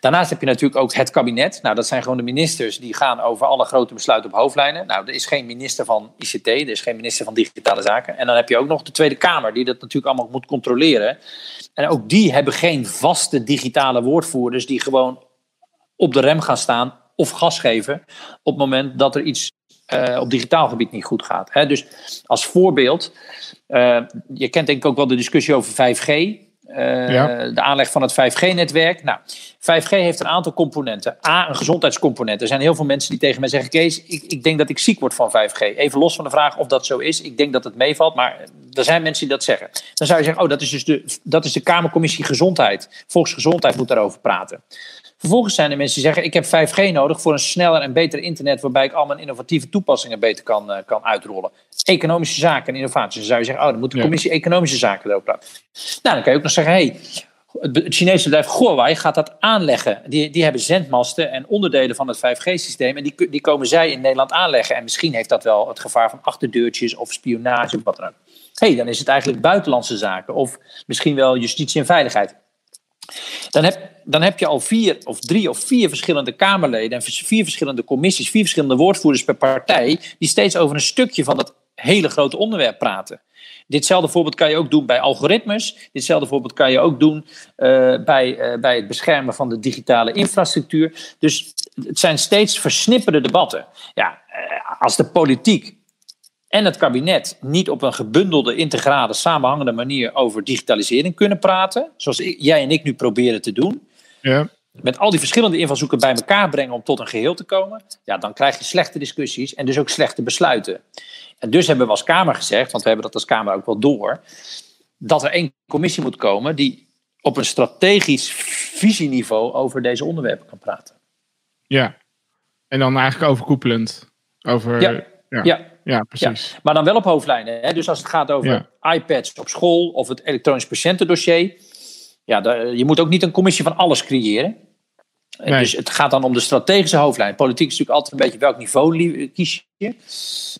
Daarnaast heb je natuurlijk ook het kabinet. Nou, dat zijn gewoon de ministers die gaan over alle grote besluiten op hoofdlijnen. Nou, er is geen minister van ICT, er is geen minister van Digitale Zaken. En dan heb je ook nog de Tweede Kamer, die dat natuurlijk allemaal moet controleren. En ook die hebben geen vaste digitale woordvoerders die gewoon op de rem gaan staan of gas geven op het moment dat er iets uh, op digitaal gebied niet goed gaat. Hè? Dus als voorbeeld, uh, je kent denk ik ook wel de discussie over 5G. Uh, De aanleg van het 5G-netwerk. Nou, 5G heeft een aantal componenten. A, een gezondheidscomponent. Er zijn heel veel mensen die tegen mij zeggen: Kees, ik, ik denk dat ik ziek word van 5G. Even los van de vraag of dat zo is. Ik denk dat het meevalt, maar er zijn mensen die dat zeggen. Dan zou je zeggen: Oh, dat is dus de, dat is de Kamercommissie Gezondheid. Volksgezondheid moet daarover praten. Vervolgens zijn er mensen die zeggen: Ik heb 5G nodig voor een sneller en beter internet. waarbij ik al mijn innovatieve toepassingen beter kan, uh, kan uitrollen. Economische zaken en innovatie. Dan zou je zeggen: Oh, dan moet de commissie Economische Zaken erop praten. Nou, dan kan je ook nog zeggen: Hey, het Chinese bedrijf Huawei gaat dat aanleggen. Die, die hebben zendmasten en onderdelen van het 5G-systeem. En die, die komen zij in Nederland aanleggen. En misschien heeft dat wel het gevaar van achterdeurtjes of spionage of wat dan ook. hey, dan is het eigenlijk buitenlandse zaken. Of misschien wel justitie en veiligheid. Dan heb, dan heb je al vier of drie of vier verschillende Kamerleden en vier verschillende commissies, vier verschillende woordvoerders per partij, die steeds over een stukje van dat hele grote onderwerp praten. Ditzelfde voorbeeld kan je ook doen bij algoritmes. Ditzelfde voorbeeld kan je ook doen uh, bij, uh, bij het beschermen van de digitale infrastructuur. Dus het zijn steeds versnipperde debatten. Ja, uh, als de politiek en het kabinet niet op een gebundelde, integrale, samenhangende manier over digitalisering kunnen praten, zoals jij en ik nu proberen te doen, ja. met al die verschillende invalshoeken bij elkaar brengen om tot een geheel te komen, ja, dan krijg je slechte discussies en dus ook slechte besluiten. En dus hebben we als Kamer gezegd, want we hebben dat als Kamer ook wel door, dat er één commissie moet komen die op een strategisch visieniveau over deze onderwerpen kan praten. Ja, en dan eigenlijk overkoepelend. Over, ja. ja. ja. Ja, precies. Ja, maar dan wel op hoofdlijnen. Hè? Dus als het gaat over ja. iPads op school of het elektronisch patiëntendossier. Ja, daar, je moet ook niet een commissie van alles creëren. Nee. Dus het gaat dan om de strategische hoofdlijn. Politiek is natuurlijk altijd een beetje welk niveau kies je.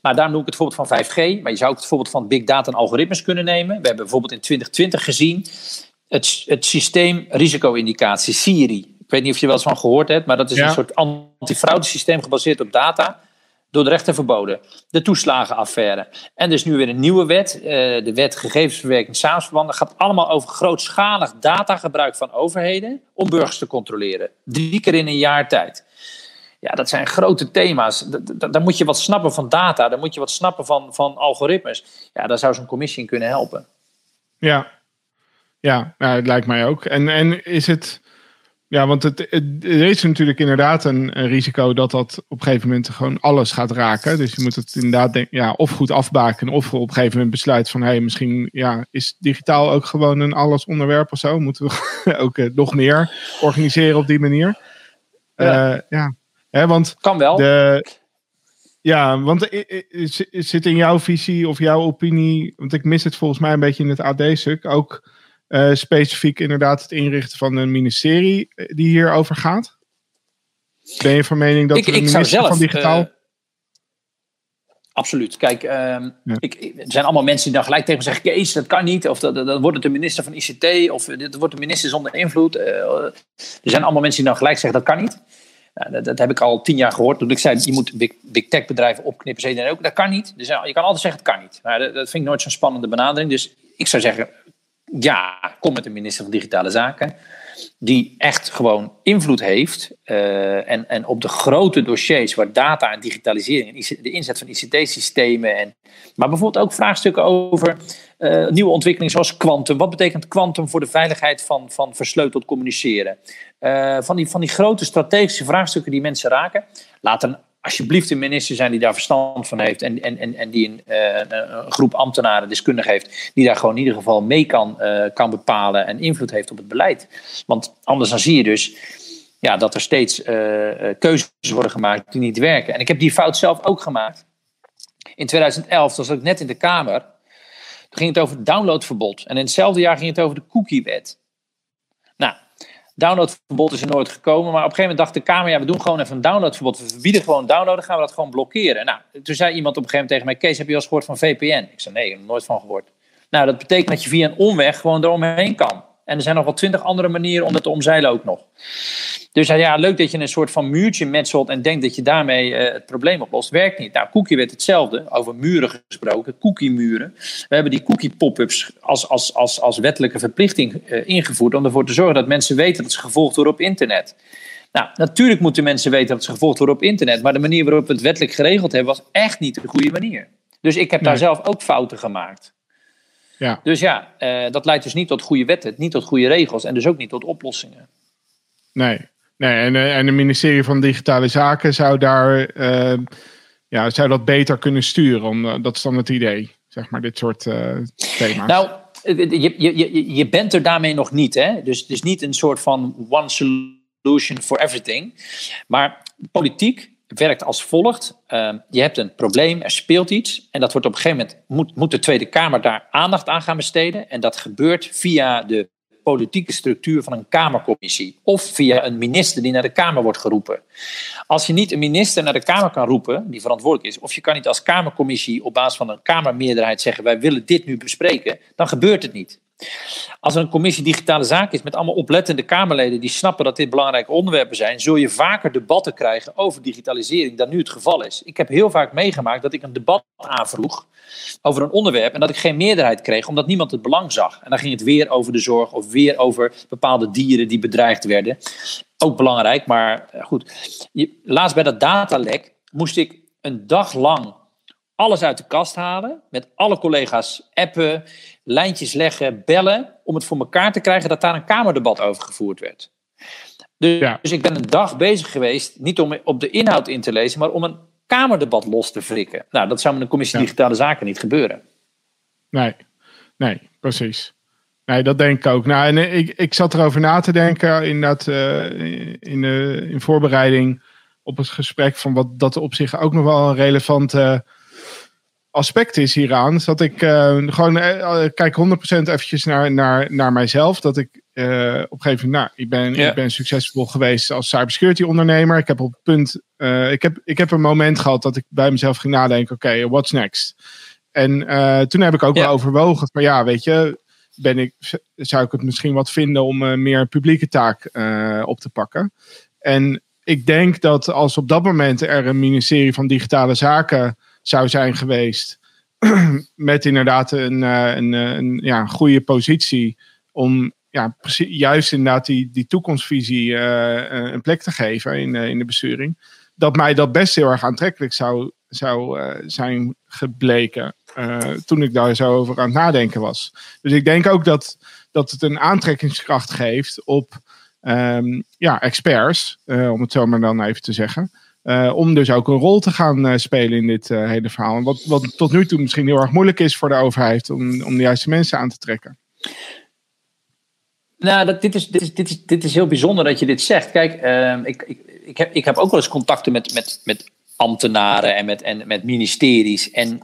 Maar daar noem ik het voorbeeld van 5G. Maar je zou ook het voorbeeld van big data en algoritmes kunnen nemen. We hebben bijvoorbeeld in 2020 gezien het, het systeem risico-indicatie, SIRI. Ik weet niet of je wel eens van gehoord hebt, maar dat is ja. een soort antifraudesysteem gebaseerd op data door de rechter verboden. De toeslagenaffaire. En er is nu weer een nieuwe wet, uh, de wet gegevensverwerking samensverbanden, gaat allemaal over grootschalig datagebruik van overheden om burgers te controleren. Drie keer in een jaar tijd. Ja, dat zijn grote thema's. Daar moet je wat snappen van data, daar moet je wat snappen van, van algoritmes. Ja, daar zou zo'n commissie in kunnen helpen. Ja, ja nou, het lijkt mij ook. En, en is het ja, want het, het, er is natuurlijk inderdaad een, een, risico dat dat op een gegeven moment gewoon alles gaat raken. Dus je moet het inderdaad denk, ja, of goed afbaken of op een gegeven moment besluit van hé, hey, misschien ja, is digitaal ook gewoon een alles onderwerp of zo. Moeten we ook uh, nog meer organiseren op die manier. Ja, uh, ja. Hè, want kan wel. De, ja, want het in jouw visie of jouw opinie, want ik mis het volgens mij een beetje in het AD-stuk ook uh, specifiek inderdaad het inrichten van een ministerie eh, die hierover gaat? Ben je van mening dat ik, ik minister zelf, van digitaal... Uh, absoluut. Kijk, ja. ik, er zijn allemaal mensen die dan gelijk tegen me zeggen... Kees, dat kan niet. Of dan wordt het de minister van ICT. Of dit wordt de minister zonder invloed. er zijn allemaal mensen die dan gelijk zeggen... dat kan niet. Nou, dat, dat, heb ik al tien jaar gehoord. Toen ik zei, je moet big, big tech bedrijven opknippen. Zei ook, dat kan niet. Dus je kan altijd zeggen, het kan niet. Maar dat, dat vind ik nooit zo'n spannende benadering. Dus ik zou zeggen, ja, kom met een minister van Digitale Zaken. Die echt gewoon invloed heeft. Uh, en, en op de grote dossiers waar data en digitalisering de inzet van ICT-systemen. En, maar bijvoorbeeld ook vraagstukken over uh, nieuwe ontwikkelingen zoals quantum. Wat betekent quantum voor de veiligheid van, van versleuteld communiceren? Uh, van, die, van die grote strategische vraagstukken die mensen raken. Laat een alsjeblieft een minister zijn die daar verstand van heeft en, en, en, en die een, uh, een groep ambtenaren, deskundigen heeft, die daar gewoon in ieder geval mee kan, uh, kan bepalen en invloed heeft op het beleid. Want anders dan zie je dus ja, dat er steeds uh, keuzes worden gemaakt die niet werken. En ik heb die fout zelf ook gemaakt. In 2011, toen zat ik net in de Kamer, toen ging het over het downloadverbod. En in hetzelfde jaar ging het over de cookiewet. Downloadverbod is er nooit gekomen. Maar op een gegeven moment dacht de Kamer, ja, we doen gewoon even een downloadverbod. We verbieden gewoon downloaden, gaan we dat gewoon blokkeren. Nou, toen zei iemand op een gegeven moment tegen mij, Kees, heb je al eens gehoord van VPN? Ik zei, nee, ik heb er nooit van gehoord. Nou, dat betekent dat je via een omweg gewoon eromheen kan. En er zijn nog wel twintig andere manieren om dat te omzeilen ook nog. Dus ja, leuk dat je een soort van muurtje metselt en denkt dat je daarmee uh, het probleem oplost. Werkt niet. Nou, Cookie werd hetzelfde, over muren gesproken, cookie-muren. We hebben die cookie-pop-ups als, als, als, als wettelijke verplichting uh, ingevoerd om ervoor te zorgen dat mensen weten dat ze gevolgd worden op internet. Nou, natuurlijk moeten mensen weten dat ze gevolgd worden op internet, maar de manier waarop we het wettelijk geregeld hebben was echt niet de goede manier. Dus ik heb nee. daar zelf ook fouten gemaakt. Ja. Dus ja, uh, dat leidt dus niet tot goede wetten, niet tot goede regels en dus ook niet tot oplossingen. Nee, nee en, eh, en het ministerie van Digitale Zaken zou daar uh, ja, zou dat beter kunnen sturen. Om, dat is dan het idee, zeg maar, dit soort uh, thema's. Nou, je, je, je, bent er daarmee nog niet, hè? Dus het is niet een soort van one solution for everything. Maar politiek werkt als volgt. Uh, je hebt een probleem, er speelt iets. En dat wordt op een gegeven moment, moet, moet de Tweede Kamer daar aandacht aan gaan besteden. En dat gebeurt via de politieke structuur van een Kamercommissie. Of via een minister die naar de Kamer wordt geroepen. Als je niet een minister naar de Kamer kan roepen, die verantwoordelijk is. Of je kan niet als Kamercommissie op basis van een Kamermeerderheid zeggen: wij willen dit nu bespreken. Dan gebeurt het niet. Als er een commissie digitale zaken is met allemaal oplettende Kamerleden die snappen dat dit belangrijke onderwerpen zijn, zul je vaker debatten krijgen over digitalisering dan nu het geval is. Ik heb heel vaak meegemaakt dat ik een debat aanvroeg over een onderwerp en dat ik geen meerderheid kreeg omdat niemand het belang zag. En dan ging het weer over de zorg of weer over bepaalde dieren die bedreigd werden. Ook belangrijk, maar eh, goed. Laatst bij dat datalek moest ik een dag lang alles uit de kast halen, met alle collega's appen, lijntjes leggen, bellen, om het voor elkaar te krijgen dat daar een Kamerdebat over gevoerd werd. Dus, ja. dus ik ben een dag bezig geweest, niet om op de inhoud in te lezen, maar om een Kamerdebat los te frikken. Nou, dat zou met een commissie ja. Digitale Zaken niet gebeuren. Nee, nee, precies. Nee, dat denk ik ook. Nou, en ik, ik zat erover na te denken in, dat, uh, in, de, in voorbereiding op het gesprek van wat dat op zich ook nog wel een relevante aspect is hieraan. Is dat ik uh, gewoon uh, kijk 100% eventjes naar, naar, naar mijzelf. Dat ik uh, op een gegeven moment, nou, ik ben, ik ben succesvol geweest als cybersecurity ondernemer. Ik heb op het punt, ik, heb, ik heb een moment gehad dat ik bij mezelf ging nadenken, oké, okay, what's next? En toen heb ik ook wel overwogen van ja, weet je, ben ik, zou ik het misschien wat vinden om meer publieke taak op te pakken. En ik denk dat als op dat moment er een ministerie van Digitale Zaken zou zijn geweest. met inderdaad een, een, een, ja, een goede positie om ja, juist inderdaad die, die toekomstvisie uh, een plek te geven in, in de besturing. Dat mij dat best heel erg aantrekkelijk zou, zou zijn gebleken toen ik daar zo over aan het nadenken was. Dus ik denk ook dat, dat het een aantrekkingskracht geeft op um, ja, experts, om het zo maar dan even te zeggen. Uh, om dus ook een rol te gaan uh, spelen in dit uh, hele verhaal. Wat, wat tot nu toe misschien heel erg moeilijk is voor de overheid om, om de juiste mensen aan te trekken. Nou, dat, dit, is, dit, is, dit, is, dit is heel bijzonder dat je dit zegt. Kijk, ik, ik, ik, heb, ik heb ook wel eens contacten met, met, met ambtenaren en met, en met ministeries. En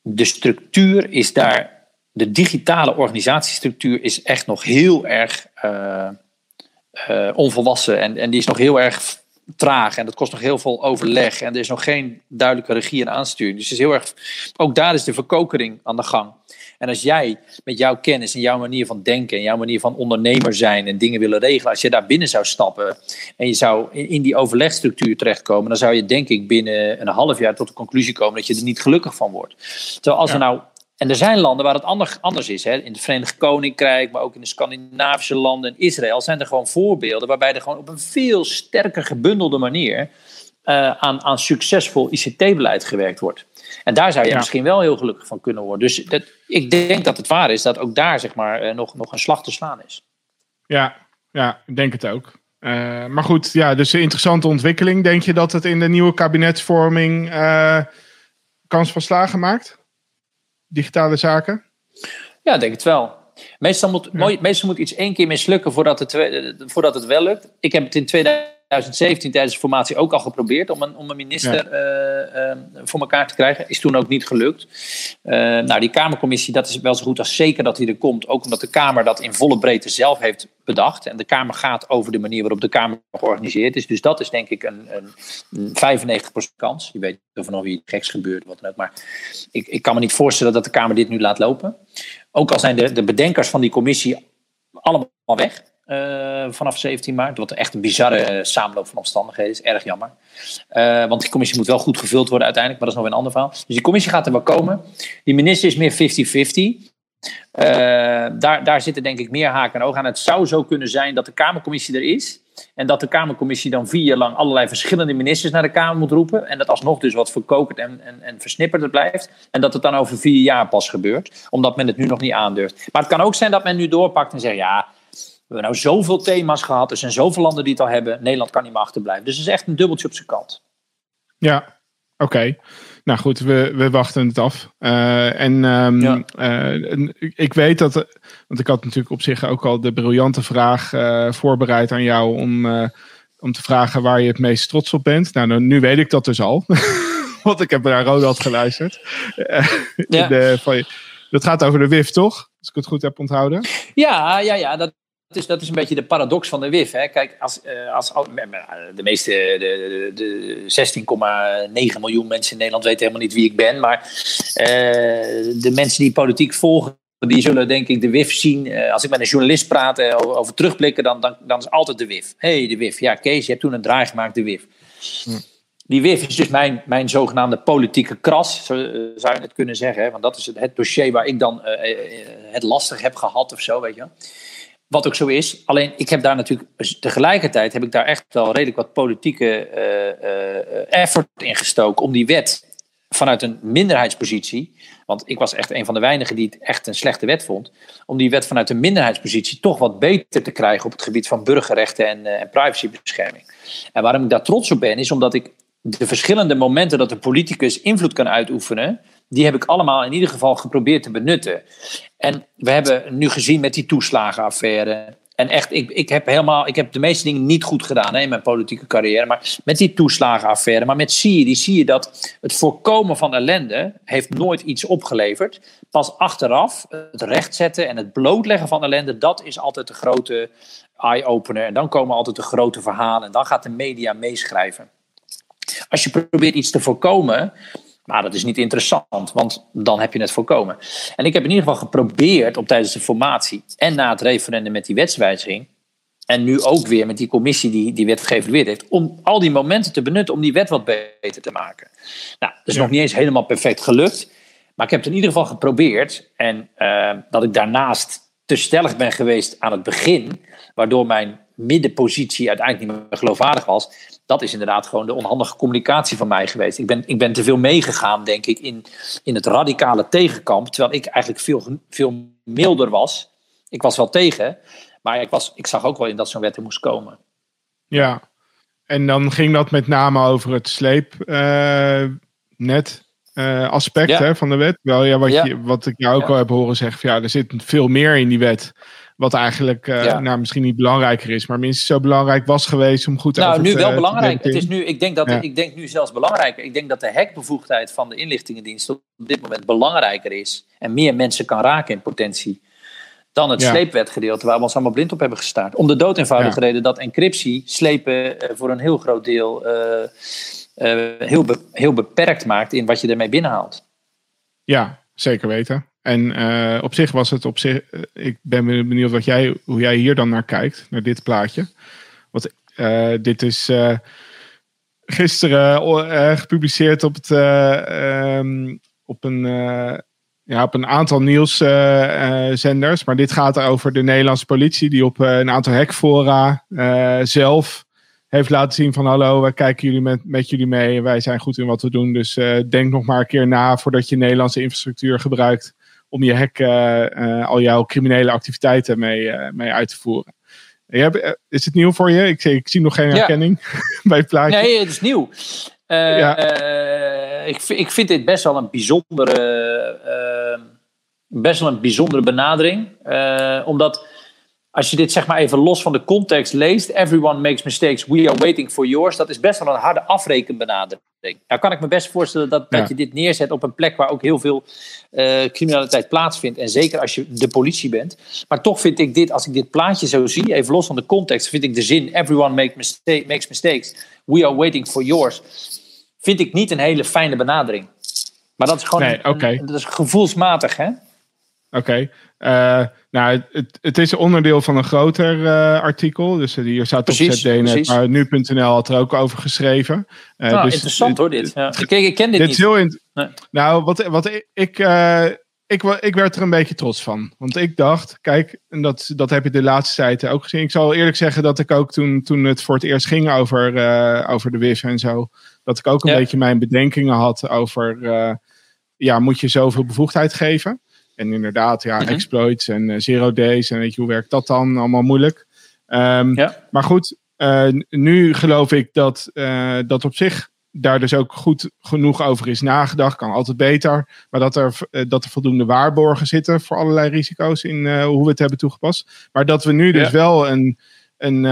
de structuur is daar, de digitale organisatiestructuur is echt nog heel erg onvolwassen. En, en die is nog heel erg traag en dat kost nog heel veel overleg en er is nog geen duidelijke regie en aansturing. Dus het is heel erg, ook daar is de verkokering aan de gang. En als jij met jouw kennis en jouw manier van denken en jouw manier van ondernemer zijn en dingen willen regelen, als je daar binnen zou stappen en je zou in die overlegstructuur terechtkomen, dan zou je denk ik binnen een half jaar tot de conclusie komen dat je er niet gelukkig van wordt. Terwijl als ja. er nou En er zijn landen waar het anders is. Hè. In het Verenigd Koninkrijk, maar ook in de Scandinavische landen en Israël zijn er gewoon voorbeelden waarbij er gewoon op een veel sterker gebundelde manier uh, aan, aan succesvol ICT-beleid gewerkt wordt. En daar zou je misschien wel heel gelukkig van kunnen worden. Dus dat, ik denk dat het waar is dat ook daar zeg maar, uh, nog, nog een slag te slaan is. Ja, ja ik denk het ook. Uh, maar goed, ja, dus een interessante ontwikkeling. Denk je dat het in de nieuwe kabinetsvorming kans van slagen maakt? Digitale zaken? Ja, denk het wel. Meestal moet, ja. meestal moet iets één keer mislukken voordat het, voordat het wel lukt. Ik heb het in 2000 2017 tijdens de formatie ook al geprobeerd om een, om een minister eh, eh, voor elkaar te krijgen. Is toen ook niet gelukt. Uh, nou, die Kamercommissie, dat is wel zo goed als zeker dat hij er komt. Ook omdat de Kamer dat in volle breedte zelf heeft bedacht. En de Kamer gaat over de manier waarop de Kamer georganiseerd is. Dus dat is denk ik een, een 95% kans. Je weet of nog wie geks gebeurt, wat dan ook. Maar ik, ik kan me niet voorstellen dat de Kamer dit nu laat lopen. Ook al zijn de, de bedenkers van die commissie allemaal weg. Uh, vanaf 17 maart. Wat echt een bizarre uh, samenloop van omstandigheden is. Erg jammer. Uh, want die commissie moet wel goed gevuld worden uiteindelijk. Maar dat is nog een ander verhaal. Dus die commissie gaat er wel komen. Die minister is meer 50-50. daar, daar zitten denk ik meer haken en ogen aan. Het zou zo kunnen zijn dat de Kamercommissie er is. En dat de Kamercommissie dan vier jaar lang allerlei verschillende ministers naar de Kamer moet roepen. En dat alsnog dus wat verkokerd en, en, en versnipperd blijft. En dat het dan over vier jaar pas gebeurt. Omdat men het nu nog niet aandurft. Maar het kan ook zijn dat men nu doorpakt en zegt ja we hebben nou zoveel thema's gehad. Er zijn zoveel landen die het al hebben. Nederland kan niet meer achterblijven. Dus het is echt een dubbeltje op zijn kant. Ja, oké. Nou goed, we, we wachten het af. Uh, en um, uh, ik weet dat, want ik had natuurlijk op zich ook al de briljante vraag uh, voorbereid aan jou om, om te vragen waar je het meest trots op bent. Nou, nu weet ik dat dus al, want ik heb naar Ronald geluisterd. ja. de, van, dat gaat over de WIF, toch? Als ik het goed heb onthouden. Ja, ja, ja dat dat is, dat is een beetje de paradox van de WIF. Hè. Kijk, als, uh, als de meeste, de, de, de 16,9 miljoen mensen in Nederland weten helemaal niet wie ik ben. Maar uh, de mensen die politiek volgen, die zullen denk ik de WIF zien. Als ik met een journalist praat over, over, terugblikken, dan, dan, dan is altijd de WIF. Hé, hey, de WIF. Ja, Kees, je hebt toen een draai gemaakt, de WIF. Hm. Die WIF is dus mijn, mijn zogenaamde politieke kras, zo, zou je het kunnen zeggen. Hè? Want dat is het, het dossier waar ik dan het lastig heb gehad of zo, weet je wel. Wat ook zo is. Alleen ik heb daar natuurlijk tegelijkertijd heb ik daar echt wel redelijk wat politieke uh, effort in gestoken om die wet vanuit een minderheidspositie. Want ik was echt een van de weinigen die het echt een slechte wet vond. Om die wet vanuit een minderheidspositie toch wat beter te krijgen op het gebied van burgerrechten en, en privacybescherming. En waarom ik daar trots op ben, is omdat ik de verschillende momenten dat de politicus invloed kan uitoefenen die heb ik allemaal in ieder geval geprobeerd te benutten. En we hebben nu gezien met die toeslagenaffaire. En echt, ik, ik heb helemaal, ik heb de meeste dingen niet goed gedaan hè, in mijn politieke carrière. Maar met die toeslagenaffaire, maar met Syrië, zie je dat het voorkomen van ellende heeft nooit iets opgeleverd. Pas achteraf, het rechtzetten en het blootleggen van ellende, dat is altijd de grote eye-opener. En dan komen altijd de grote verhalen en dan gaat de media meeschrijven. Als je probeert iets te voorkomen, maar dat is niet interessant, want dan heb je het voorkomen. En ik heb in ieder geval geprobeerd op tijdens de formatie en na het referendum met die wetswijziging. En nu ook weer met die commissie die die wet geëvalueerd heeft. Om al die momenten te benutten om die wet wat beter te maken. Nou, dat is nog niet eens helemaal perfect gelukt. Maar ik heb het in ieder geval geprobeerd. En uh, dat ik daarnaast te stellig ben geweest aan het begin. Waardoor mijn middenpositie uiteindelijk niet meer geloofwaardig was. Dat is inderdaad gewoon de onhandige communicatie van mij geweest. Ik ben, ik ben te veel meegegaan, denk ik, in, in het radicale tegenkamp. Terwijl ik eigenlijk veel, veel milder was. Ik was wel tegen, maar ik, was, ik zag ook wel in dat zo'n wet er moest komen. Ja, en dan ging dat met name over het sleepnet. Uh, aspect hè, van de wet. Wel, ja, wat, Je, wat ik jou ook al heb horen zeggen, ja, er zit veel meer in die wet wat eigenlijk uh, nou, misschien niet belangrijker is, maar minstens zo belangrijk was geweest om goed nou, nu wel belangrijk. Het is nu, ik, denk dat, ik denk nu zelfs belangrijker. Ik denk dat de hekbevoegdheid van de inlichtingendienst op dit moment belangrijker is. En meer mensen kan raken in potentie. Dan het ja. sleepwetgedeelte waar we ons allemaal blind op hebben gestaard. Om de dood eenvoudige reden dat encryptie slepen uh, voor een heel groot deel uh, heel, be heel beperkt maakt in wat je ermee binnenhaalt. Ja, zeker weten. En uh, op zich was het op zich. Uh, ik ben benieuwd wat jij, hoe jij hier dan naar kijkt, naar dit plaatje. Want uh, dit is gisteren gepubliceerd op, het, um, op een ja, op een aantal nieuwszenders. maar dit gaat over de Nederlandse politie, die op een aantal hackfora zelf heeft laten zien van hallo, wij kijken jullie met, met jullie mee. Wij zijn goed in wat we doen. Dus denk nog maar een keer na voordat je Nederlandse infrastructuur gebruikt om je hack al jouw criminele activiteiten mee, mee uit te voeren. Je is het nieuw voor je? Ik, ik zie nog geen herkenning bij het plaatje. Nee, het is nieuw. Uh, ja. uh, ik, ik vind dit best wel een bijzondere, uh, best wel een bijzondere benadering. omdat als je dit zeg maar even los van de context leest, everyone makes mistakes, we are waiting for yours, dat is best wel een harde afrekenbenadering. Nou kan ik me best voorstellen dat, dat je dit neerzet op een plek waar ook heel veel criminaliteit plaatsvindt. En zeker als je de politie bent. Maar toch vind ik dit, als ik dit plaatje zo zie, even los van de context, vind ik de zin everyone make mistake, makes mistakes, we are waiting for yours vind ik niet een hele fijne benadering. Maar dat is gewoon nee, een, dat is gevoelsmatig, hè? Oké. Eh, nou, het, het is onderdeel van een groter uh, artikel. Dus uh, hier staat precies, op ZDNet, maar nu.nl had er ook over geschreven. nou, dus, interessant hoor, dit. Ja. Ik, ik, ken dit, dit niet. Is heel nee. Nou, wat, wat ik... ik ik, ik werd er een beetje trots van. Want ik dacht, kijk, en dat, dat heb je de laatste tijd ook gezien. Ik zal eerlijk zeggen dat ik ook toen, toen het voor het eerst ging over, over de WIF en zo dat ik ook een beetje mijn bedenkingen had over, uh, ja, moet je zoveel bevoegdheid geven? En inderdaad, ja, mhm. exploits en uh, zero days en weet je, hoe werkt dat dan? Allemaal moeilijk. Um, ja. Maar goed, uh, nu geloof ik dat dat op zich daar dus ook goed genoeg over is nagedacht. Kan altijd beter. Maar dat er, dat er voldoende waarborgen zitten voor allerlei risico's in hoe we het hebben toegepast. Maar dat we nu dus wel een, een,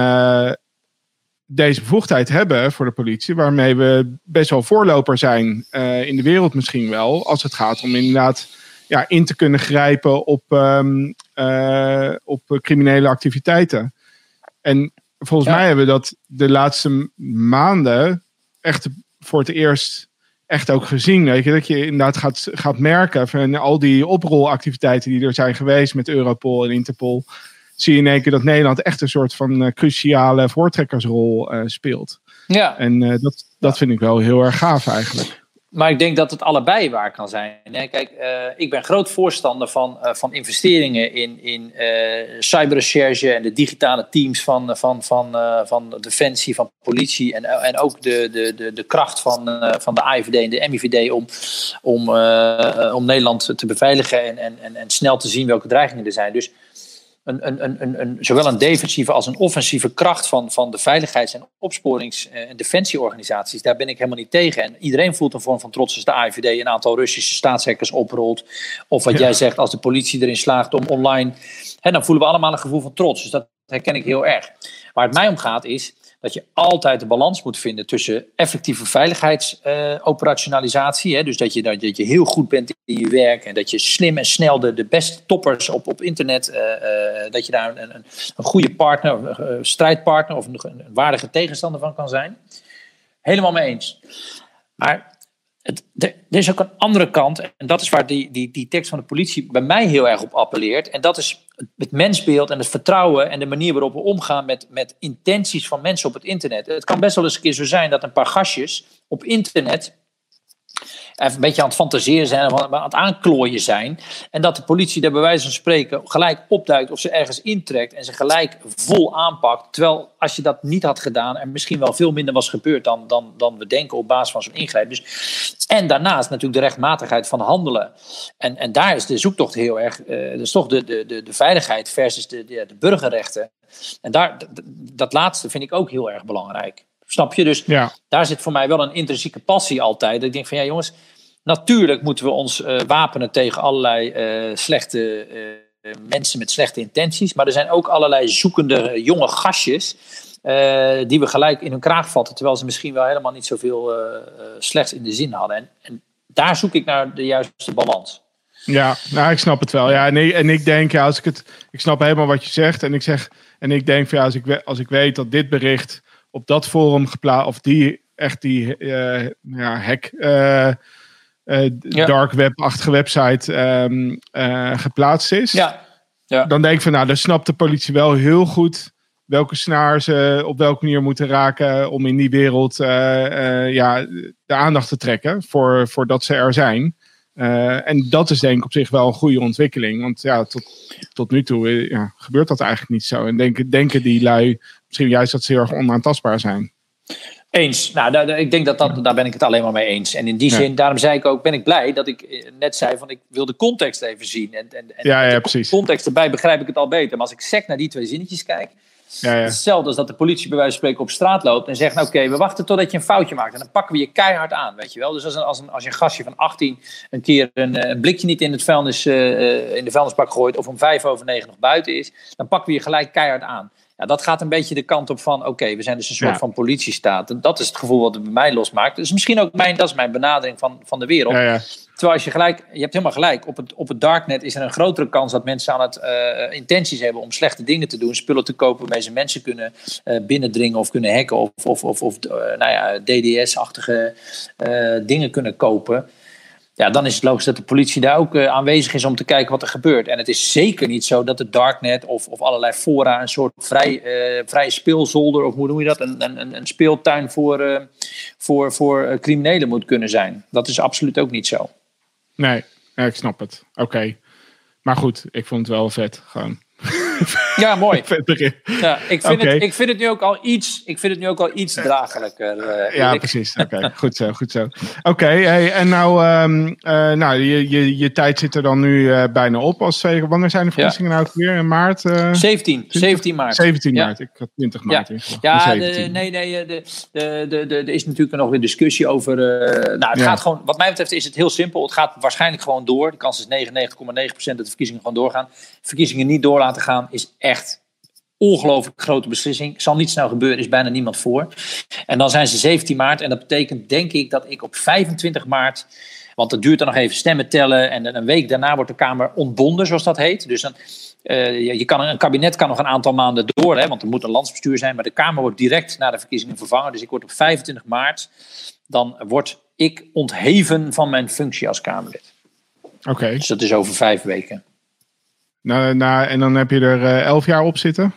deze bevoegdheid hebben voor de politie, waarmee we best wel voorloper zijn uh, in de wereld misschien wel, als het gaat om inderdaad ja, in te kunnen grijpen op, um, uh, op criminele activiteiten. En volgens mij hebben we dat de laatste maanden echt voor het eerst echt ook gezien. Weet je, dat je inderdaad gaat, gaat merken van al die oprolactiviteiten die er zijn geweest met Europol en Interpol zie je in één keer dat Nederland echt een soort van uh, cruciale voortrekkersrol uh, speelt. Ja. En dat, dat vind ik wel heel erg gaaf eigenlijk. Maar ik denk dat het allebei waar kan zijn. Kijk, ik ben groot voorstander van, van investeringen in, in cyberrecherche en de digitale teams van, van, van, van Defensie, van politie en, en ook de, de, de, de kracht van, van de AIVD en de MIVD om, om, om Nederland te beveiligen en, en, en, en snel te zien welke dreigingen er zijn. Dus een, een, een, een, zowel een defensieve als een offensieve kracht van, van de veiligheids- en opsporings- en defensieorganisaties. Daar ben ik helemaal niet tegen. En iedereen voelt een vorm van trots als de AIVD een aantal Russische staatshackers oprolt. Of wat jij zegt, als de politie erin slaagt om online. Hè, dan voelen we allemaal een gevoel van trots. Dus dat herken ik heel erg. Waar het mij om gaat is dat je altijd de balans moet vinden tussen effectieve veiligheidsoperationalisatie. Uh, dus dat je, dat je heel goed bent in je werk en dat je slim en snel de, de beste toppers op, op internet, uh, uh, dat je daar een, een, een goede partner, een strijdpartner of een, een waardige tegenstander van kan zijn. Helemaal mee eens. Maar het, er, is ook een andere kant, en dat is waar die, die, die tekst van de politie bij mij heel erg op appelleert. En dat is het mensbeeld en het vertrouwen en de manier waarop we omgaan met, met intenties van mensen op het internet. Het kan best wel eens een keer zo zijn dat een paar gastjes op internet even een beetje aan het fantaseren zijn, aan het aanklooien zijn. En dat de politie daar bij wijze van spreken gelijk opduikt of ze ergens intrekt en ze gelijk vol aanpakt. Terwijl als je dat niet had gedaan, er misschien wel veel minder was gebeurd dan, dan, dan we denken op basis van zo'n ingrijp. Dus, en daarnaast natuurlijk de rechtmatigheid van handelen. En, en daar is de zoektocht heel erg, uh, dus toch de, de, de, de veiligheid versus de, de, de burgerrechten. En daar, dat laatste vind ik ook heel erg belangrijk. Snap je? Dus ja. daar zit voor mij wel een intrinsieke passie altijd. Dat ik denk van ja jongens, natuurlijk moeten we ons uh, wapenen tegen allerlei uh, slechte uh, mensen met slechte intenties. Maar er zijn ook allerlei zoekende jonge gastjes die we gelijk in hun kraag vatten. Terwijl ze misschien wel helemaal niet zoveel slechts in de zin hadden. En, en, daar zoek ik naar de juiste balans. Ja, nou ik snap het wel. Ja, en, ik, en ik denk, ja, als ik het, ik snap helemaal wat je zegt. En ik zeg, en ik denk van ja, als ik, als ik weet dat dit bericht op dat forum geplaatst, of die echt die uh, ja, hack, uh, uh, dark web-achtige website um, geplaatst is. Ja. Ja. Dan denk ik van nou, dan snapt de politie wel heel goed welke snaar ze op welke manier moeten raken om in die wereld ja, de aandacht te trekken voor, voor dat ze er zijn. en dat is denk ik op zich wel een goede ontwikkeling. Want ja, tot, tot nu toe ja, gebeurt dat eigenlijk niet zo. En denken, denken die lui misschien juist dat ze heel erg onaantastbaar zijn. Eens. Nou, ik denk dat, dat daar ben ik het alleen maar mee eens. En in die zin, daarom zei ik ook, ben ik blij dat ik eh, net zei van ik wil de context even zien. En, en, en ja, precies. context erbij begrijp ik het al beter. Maar als ik sec naar die twee zinnetjes kijk, ja, ja. hetzelfde als dat de politie bij wijze van spreken op straat loopt en zegt, nou oké, we wachten totdat je een foutje maakt. En dan pakken we je keihard aan, weet je wel. Dus als, een, als, een, als je een gastje van 18 een keer een, eh, een blikje niet in, het vuilnis, uh, in de vuilnisbak gooit of om vijf over negen nog buiten is, dan pakken we je gelijk keihard aan. Ja, dat gaat een beetje de kant op van, oké, we zijn dus een soort van politiestaat. En dat is het gevoel wat het bij mij losmaakt. Dus misschien ook mijn, dat is mijn benadering van, van de wereld. Ja, ja. Terwijl als je gelijk, je hebt helemaal gelijk, op het, op het darknet is er een grotere kans dat mensen aan het uh, intenties hebben om slechte dingen te doen, spullen te kopen waarmee ze mensen kunnen uh, binnendringen of kunnen hacken of, of, of, of uh, nou ja, DDS-achtige dingen kunnen kopen ja, dan is het logisch dat de politie daar ook uh, aanwezig is om te kijken wat er gebeurt. En het is zeker niet zo dat de darknet of, of allerlei fora een soort vrij, uh, vrije speelzolder, of hoe noem je dat, een, een, een speeltuin voor, uh, voor, voor criminelen moet kunnen zijn. Dat is absoluut ook niet zo. Nee, ik snap het. Oké. Maar goed, ik vond het wel vet. Gewoon. Ja, mooi. Ja, ik, vind het, ik vind het nu ook al iets, ik vind het nu ook al iets draaglijker. Uh, ja, precies. Oké, goed zo, goed zo. Oké, hey, en nou, um, uh, nou je, je, je tijd zit er dan nu uh, bijna op. Als, wanneer zijn de verkiezingen ja. nou weer? In maart? 17, 17 maart. 17 maart, ik had 20 maart Ja, ja de, nee, nee, de, de, de, de, er is natuurlijk nog weer discussie over. nou, het gaat gewoon, wat mij betreft is het heel simpel. Het gaat waarschijnlijk gewoon door. De kans is 99,9% dat de verkiezingen gewoon doorgaan. Verkiezingen niet door laten gaan is echt ongelooflijk grote beslissing. Zal niet snel gebeuren, is bijna niemand voor. En dan zijn ze 17 maart. En dat betekent denk ik dat ik op 25 maart. Want het duurt dan nog even stemmen tellen. En een week daarna wordt de Kamer ontbonden, zoals dat heet. Dus dan, uh, je kan, een kabinet kan nog een aantal maanden door. Hè, want er moet een landsbestuur zijn. Maar de Kamer wordt direct na de verkiezingen vervangen. Dus ik word op 25 maart. Dan word ik ontheven van mijn functie als Kamerlid. Oké. Dus dat is over vijf weken. Nou, en dan heb je er uh, elf jaar op zitten?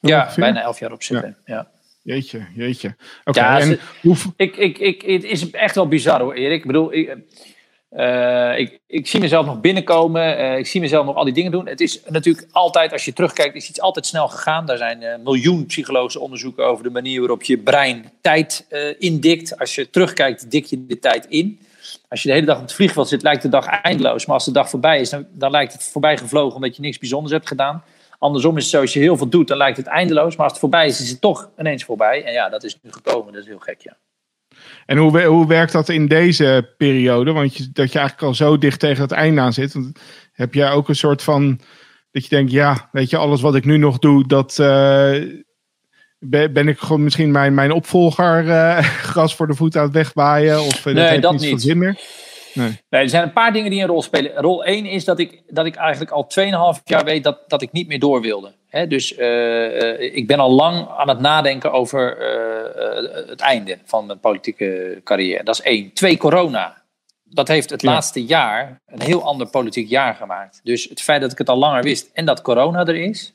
Ja, bijna elf jaar op zitten. Ja. Jeetje, jeetje. Oké, okay, ja, ik, ik, ik, het is echt wel bizar hoor, Erik. Ik bedoel, ik, uh, ik, ik zie mezelf nog binnenkomen. Uh, ik zie mezelf nog al die dingen doen. Het is natuurlijk altijd, als je terugkijkt, is iets altijd snel gegaan. Daar zijn uh, miljoen psychologische onderzoeken over de manier waarop je brein tijd indikt. Als je terugkijkt, dik je de tijd in. Als je de hele dag op het vliegveld zit, lijkt de dag eindeloos. Maar als de dag voorbij is, dan, dan lijkt het voorbij gevlogen omdat je niks bijzonders hebt gedaan. Andersom is het zo, als je heel veel doet, dan lijkt het eindeloos. Maar als het voorbij is, is het toch ineens voorbij. En ja, dat is nu gekomen. Dat is heel gek, ja. En hoe, hoe werkt dat in deze periode? Want je, dat je eigenlijk al zo dicht tegen het einde aan zit. Heb jij ook een soort van. Dat je denkt, ja, weet je, alles wat ik nu nog doe, dat. Uh, ben ik gewoon misschien mijn, mijn opvolger uh, gras voor de voet aan het wegwaaien? Of uh, nee, dat, heeft niet zin meer? Nee. nee. er zijn een paar dingen die een rol spelen. Rol 1 is dat ik, dat ik eigenlijk al 2,5 jaar weet dat, dat ik niet meer door wilde. He, dus uh, ik ben al lang aan het nadenken over het einde van mijn politieke carrière. Dat is één. Twee, corona. Dat heeft het ja. laatste jaar een heel ander politiek jaar gemaakt. Dus het feit dat ik het al langer wist en dat corona er is,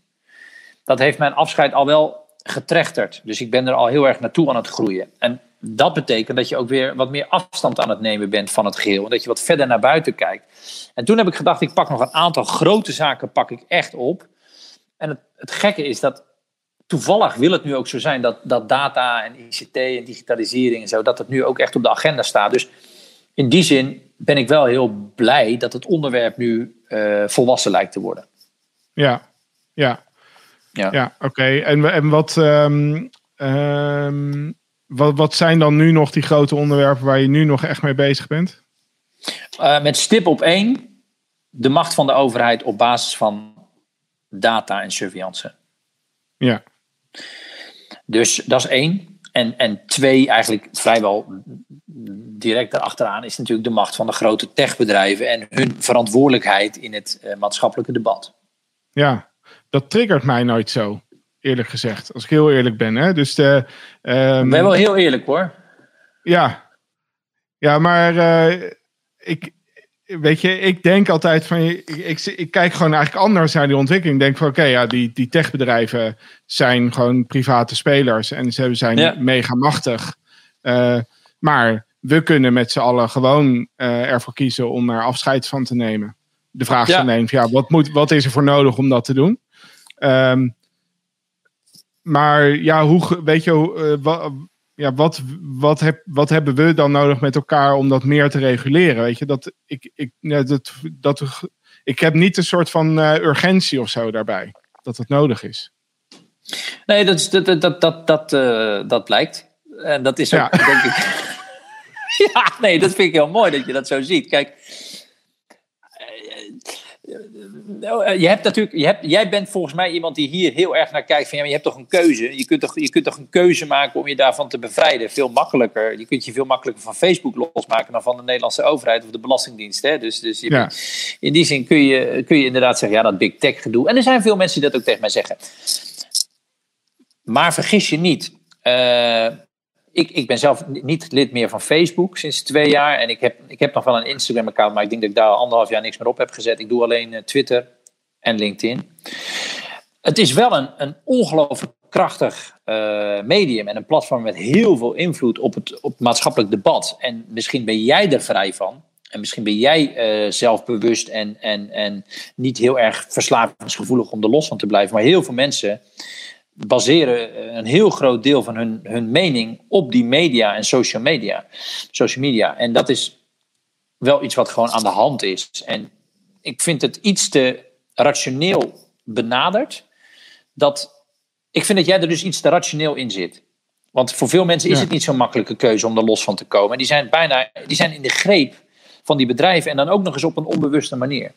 dat heeft mijn afscheid al wel getrechterd. Dus ik ben er al heel erg naartoe aan het groeien. En dat betekent dat je ook weer wat meer afstand aan het nemen bent van het geheel. En dat je wat verder naar buiten kijkt. En toen heb ik gedacht, ik pak nog een aantal grote zaken pak ik echt op. En het, het gekke is dat toevallig wil het nu ook zo zijn dat, dat data en ICT en digitalisering en zo, dat het nu ook echt op de agenda staat. Dus in die zin ben ik wel heel blij dat het onderwerp nu uh, volwassen lijkt te worden. Ja, ja. Ja, ja oké. En, en wat, um, um, wat, wat zijn dan nu nog die grote onderwerpen waar je nu nog echt mee bezig bent? Uh, met stip op één, de macht van de overheid op basis van data en surveillance. Ja. Dus dat is één. En, en twee, eigenlijk vrijwel direct daarachteraan, is natuurlijk de macht van de grote techbedrijven en hun verantwoordelijkheid in het uh, maatschappelijke debat. Ja, dat triggert mij nooit zo eerlijk gezegd. Als ik heel eerlijk ben. Hè? Dus de, um, ik ben wel heel eerlijk hoor. Ja, ja maar uh, ik, weet je, ik denk altijd van, ik, ik, ik, kijk gewoon eigenlijk anders naar die ontwikkeling. Ik denk van, oké, okay, ja, die, die techbedrijven zijn gewoon private spelers en ze zijn ja. mega machtig. Uh, maar we kunnen met z'n allen gewoon ervoor kiezen om er afscheid van te nemen. De vraag is alleen, ja, wat, moet, wat is er voor nodig om dat te doen? Um, maar ja, hoe, weet je, uh, wat, ja, wat, wat, heb, wat hebben we dan nodig met elkaar om dat meer te reguleren? Weet je, dat ik, ik, ja, dat, dat, ik heb niet een soort van uh, urgentie of zo daarbij, dat het nodig is. Nee, dat, is, dat, dat, dat, dat, uh, dat blijkt. En dat is ook, ja. denk ik. ja, nee, dat vind ik heel mooi dat je dat zo ziet. Kijk, je hebt natuurlijk, je hebt, jij bent volgens mij iemand die hier heel erg naar kijkt. Van, ja, maar je hebt toch een keuze. Je kunt toch, je kunt toch een keuze maken om je daarvan te bevrijden. Veel makkelijker. Je kunt je veel makkelijker van Facebook losmaken dan van de Nederlandse overheid of de Belastingdienst. Hè? Dus, dus je, in die zin kun je, kun je inderdaad zeggen, ja, dat big tech gedoe. En er zijn veel mensen die dat ook tegen mij zeggen. Maar vergis je niet. Uh, ik, ik ben zelf niet lid meer van Facebook sinds twee jaar. En ik heb, ik heb nog wel een Instagram-account, maar ik denk dat ik daar anderhalf jaar niks meer op heb gezet. Ik doe alleen uh, Twitter en LinkedIn. Het is wel een, een ongelooflijk krachtig uh, medium en een platform met heel veel invloed op het, op maatschappelijk debat. En misschien ben jij er vrij van. En misschien ben jij uh, zelfbewust en, en, en niet heel erg verslavingsgevoelig om er los van te blijven. Maar heel veel mensen baseren eh, een heel groot deel van hun, hun mening op die media en social media. Social media. En dat is wel iets wat gewoon aan de hand is. En ik vind het iets te rationeel benaderd. Dat, ik vind dat jij er dus iets te rationeel in zit. Want voor veel mensen is het niet zo'n makkelijke keuze om er los van te komen. Die zijn bijna die zijn in de greep van die bedrijven en dan ook nog eens op een onbewuste manier.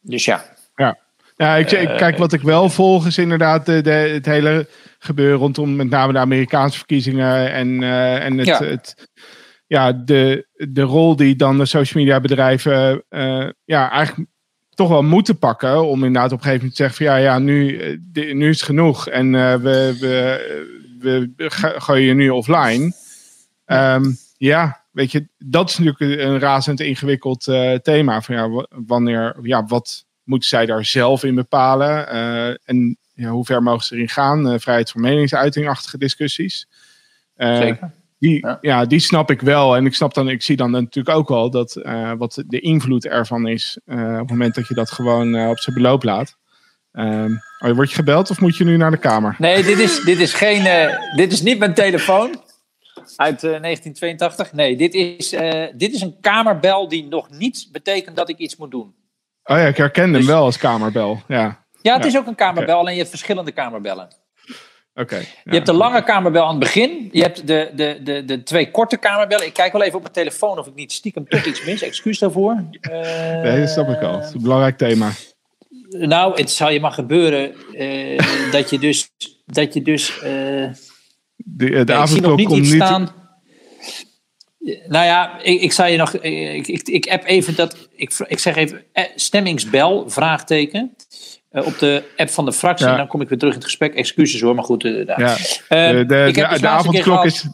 Dus ja. Ja, ja, ik, ik, kijk, wat ik wel volg is inderdaad de, de, het hele gebeuren rondom met name de Amerikaanse verkiezingen en, uh, en het, ja. het, ja, de, de rol die dan de social media bedrijven uh, ja, eigenlijk toch wel moeten pakken om inderdaad op een gegeven moment te zeggen van ja, ja nu, nu is het genoeg en uh, we, we, we gooien je nu offline. Um, ja, weet je, dat is natuurlijk een razend ingewikkeld thema van ja, wanneer, ja, wat moeten zij daar zelf in bepalen? Uh, en ja, hoe ver mogen ze erin gaan? Uh, vrijheid van meningsuitingachtige discussies. Uh, Zeker. Die, ja. ja. die snap ik wel. En ik, snap dan, ik zie dan natuurlijk ook wel dat, wat de invloed ervan is. op het moment dat je dat gewoon op zijn beloop laat. Um, word je gebeld of moet je nu naar de kamer? Nee, dit is, dit is, geen, dit is niet mijn telefoon uit 1982. Nee, dit is, dit is een kamerbel die nog niet betekent dat ik iets moet doen. Oh ja, ik herken dus... hem wel als kamerbel. Ja, ja het is ook een kamerbel, alleen je hebt verschillende kamerbellen. Oké. je hebt de lange kamerbel aan het begin. Je hebt de, de, de, de twee korte kamerbellen. Ik kijk wel even op mijn telefoon of ik niet stiekem toch iets mis. Excuus daarvoor. Uh, nee, dat snap ik al. Het is een belangrijk thema. Nou, het zal je maar gebeuren uh, dat je dus... Dat je dus uh, de de nee, avondklok komt niet... Staan. Nou ja, ik, ik zou je nog. Ik, ik, ik app even dat. Ik, ik zeg even eh, stemmingsbel, vraagteken. Uh, op de app van de fractie. En dan kom ik weer terug in het gesprek. Excuses hoor, maar goed. Uh, ja. uh, de, de, de, de avondklok is.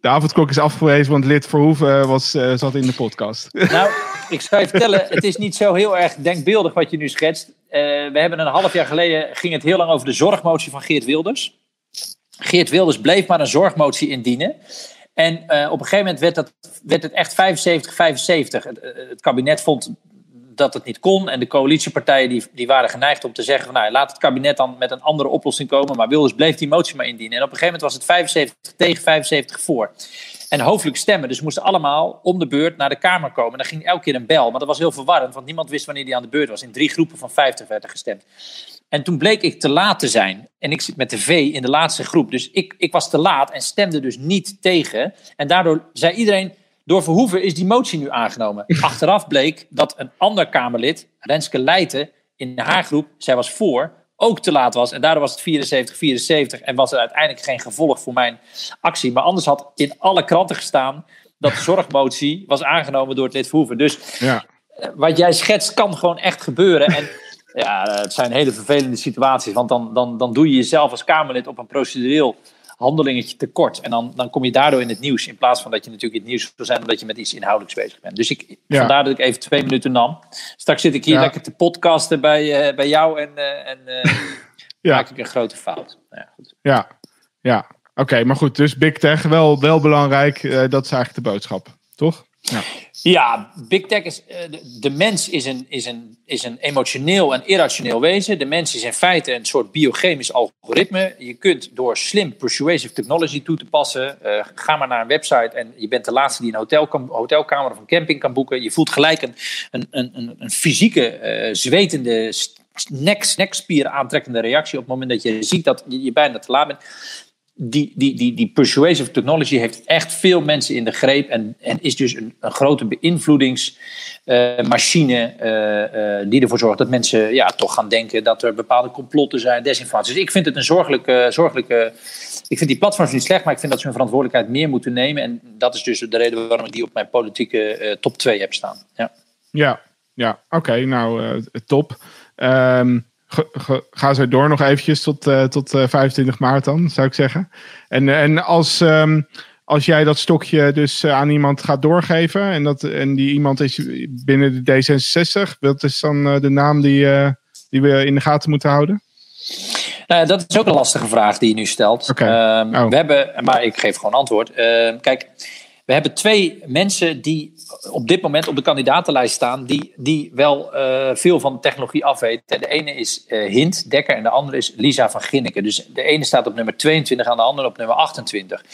De avondklok is afgewezen, want lid Verhoeven was, zat in de podcast. Nou, ik zou je vertellen, het is niet zo heel erg denkbeeldig wat je nu schetst. we hebben een half jaar geleden, ging het heel lang over de zorgmotie van Geert Wilders. Geert Wilders bleef maar een zorgmotie indienen. En uh, op een gegeven moment werd, dat, werd het echt 75-75. Het, eh, het, kabinet vond dat het niet kon. En de coalitiepartijen die, die waren geneigd om te zeggen: van, nou, laat het kabinet dan met een andere oplossing komen. Maar Wilders bleef die motie maar indienen. En op een gegeven moment was het 75 tegen 75 voor. En hoofdelijk stemmen. Dus moesten allemaal om de beurt naar de Kamer komen. En dan ging elke keer een bel. Maar dat was heel verwarrend, want niemand wist wanneer die aan de beurt was. In drie groepen van 50 werd er gestemd. En toen bleek ik te laat te zijn. En ik zit met de V in de laatste groep. Dus ik, ik was te laat en stemde dus niet tegen. En daardoor zei iedereen, door Verhoeven is die motie nu aangenomen. Achteraf bleek dat een ander Kamerlid, Renske Leijten, in haar groep, zij was voor, ook te laat was. En daardoor was het 74-74 en was er uiteindelijk geen gevolg voor mijn actie. Maar anders had in alle kranten gestaan dat de zorgmotie was aangenomen door het lid Verhoeven. Dus ja. Eh, wat jij schetst kan gewoon echt gebeuren. En ja, het zijn hele vervelende situaties. Want dan, dan, dan doe je jezelf als Kamerlid op een procedureel handelingetje tekort. En dan, dan kom je daardoor in het nieuws. In plaats van dat je natuurlijk in het nieuws wil zijn omdat je met iets inhoudelijks bezig bent. Dus ik, vandaar dat ik even twee minuten nam. Straks zit ik hier lekker te podcasten bij, uh, bij jou en, uh, en uh, ja. maak ik een grote fout. Ja, goed. ja. ja. Oké, maar goed, dus Big Tech wel, wel belangrijk. dat is eigenlijk de boodschap, toch? Ja. Ja, big tech is. Eh, de, mens is een, is, een, is een emotioneel en irrationeel wezen. De mens is in feite een soort biochemisch algoritme. Je kunt door slim persuasive technology toe te passen. Uh, ga maar naar een website en je bent de laatste die een hotelkamer of een camping kan boeken. Je voelt gelijk een, een, een, een fysieke, uh, zwetende, nek, nekspieren aantrekkende reactie op het moment dat je ziet dat je bijna te laat bent die, die, die, die persuasive technology heeft echt veel mensen in de greep en, en is dus een, een grote beïnvloedingsmachine uh, uh, die ervoor zorgt dat mensen ja, toch gaan denken dat er bepaalde complotten zijn, desinformatie. Dus ik vind het een zorgelijke, zorgelijke. Ik vind die platforms niet slecht, maar ik vind dat ze hun verantwoordelijkheid meer moeten nemen. En dat is dus de reden waarom ik die op mijn politieke uh, top 2 heb staan. Ja, ja, ja oké, nou top. Um, ga zo door nog eventjes tot, uh, tot 25 eh, maart dan, zou ik zeggen. En, en als, um, als jij dat stokje dus eh, aan iemand gaat doorgeven en, dat, en die iemand is binnen de D66, wat is dan de naam die, die we in de gaten moeten houden? Nou, dat is ook een lastige vraag die je nu stelt. Okay. Uh, oh. We hebben, maar ik geef gewoon antwoord. Uh, kijk, we hebben twee mensen die op dit moment op de kandidatenlijst staan, die, die wel uh, veel van de technologie afweten. De ene is uh, Hint Dekker en de andere is Lisa van Ginneken. Dus de ene staat op nummer 22 en de andere op nummer 28.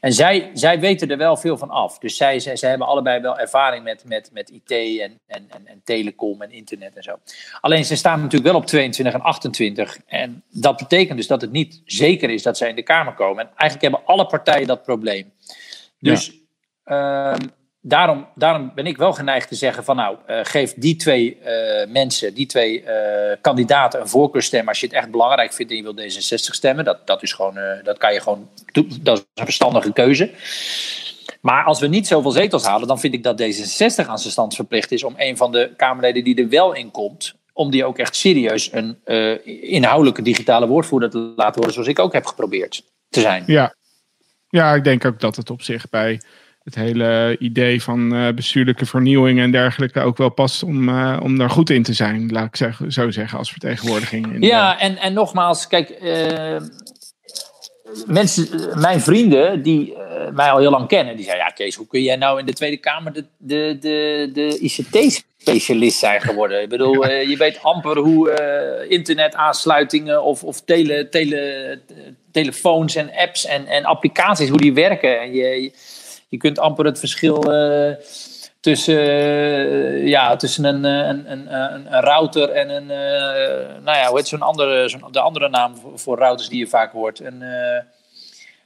En zij, zij weten er wel veel van af. Dus zij, zij, zij hebben allebei wel ervaring met, met, met IT en, en, en, en telecom en internet en zo. Alleen ze staan natuurlijk wel op 22 en 28. En dat betekent dus dat het niet zeker is dat zij in de Kamer komen. En eigenlijk hebben alle partijen dat probleem. Dus. Ja. Uh, daarom, daarom ben ik wel geneigd te zeggen van nou, uh, geef die twee uh, mensen, die twee uh, kandidaten een voorkeurstem als je het echt belangrijk vindt en je wil D66 stemmen. Dat, dat is gewoon, dat kan je gewoon, dat is een verstandige keuze. Maar als we niet zoveel zetels halen, dan vind ik dat D66 aan zijn stand verplicht is om een van de Kamerleden die er wel in komt, om die ook echt serieus een inhoudelijke digitale woordvoerder te laten worden, zoals ik ook heb geprobeerd te zijn. Ja, ja ik denk ook dat het op zich bij het hele idee van uh, bestuurlijke vernieuwing en dergelijke ook wel past om, uh, om daar goed in te zijn, laat ik zeggen, zo zeggen, als vertegenwoordiging. ja, en, en nogmaals, kijk, uh, mensen, mijn vrienden die mij al heel lang kennen, die zeiden, ja Kees, hoe kun jij nou in de Tweede Kamer de, de, de, de ICT-specialist zijn geworden? Ik bedoel, je weet amper hoe internetaansluitingen of, of tele, tele, telefoons en apps en, en applicaties, hoe die werken. En je je kunt amper het verschil uh, tussen, uh, ja, tussen een, eh, een, een, een, router en een, nou ja, hoe heet zo'n andere, zo'n de andere naam voor, routers die je vaak hoort. En,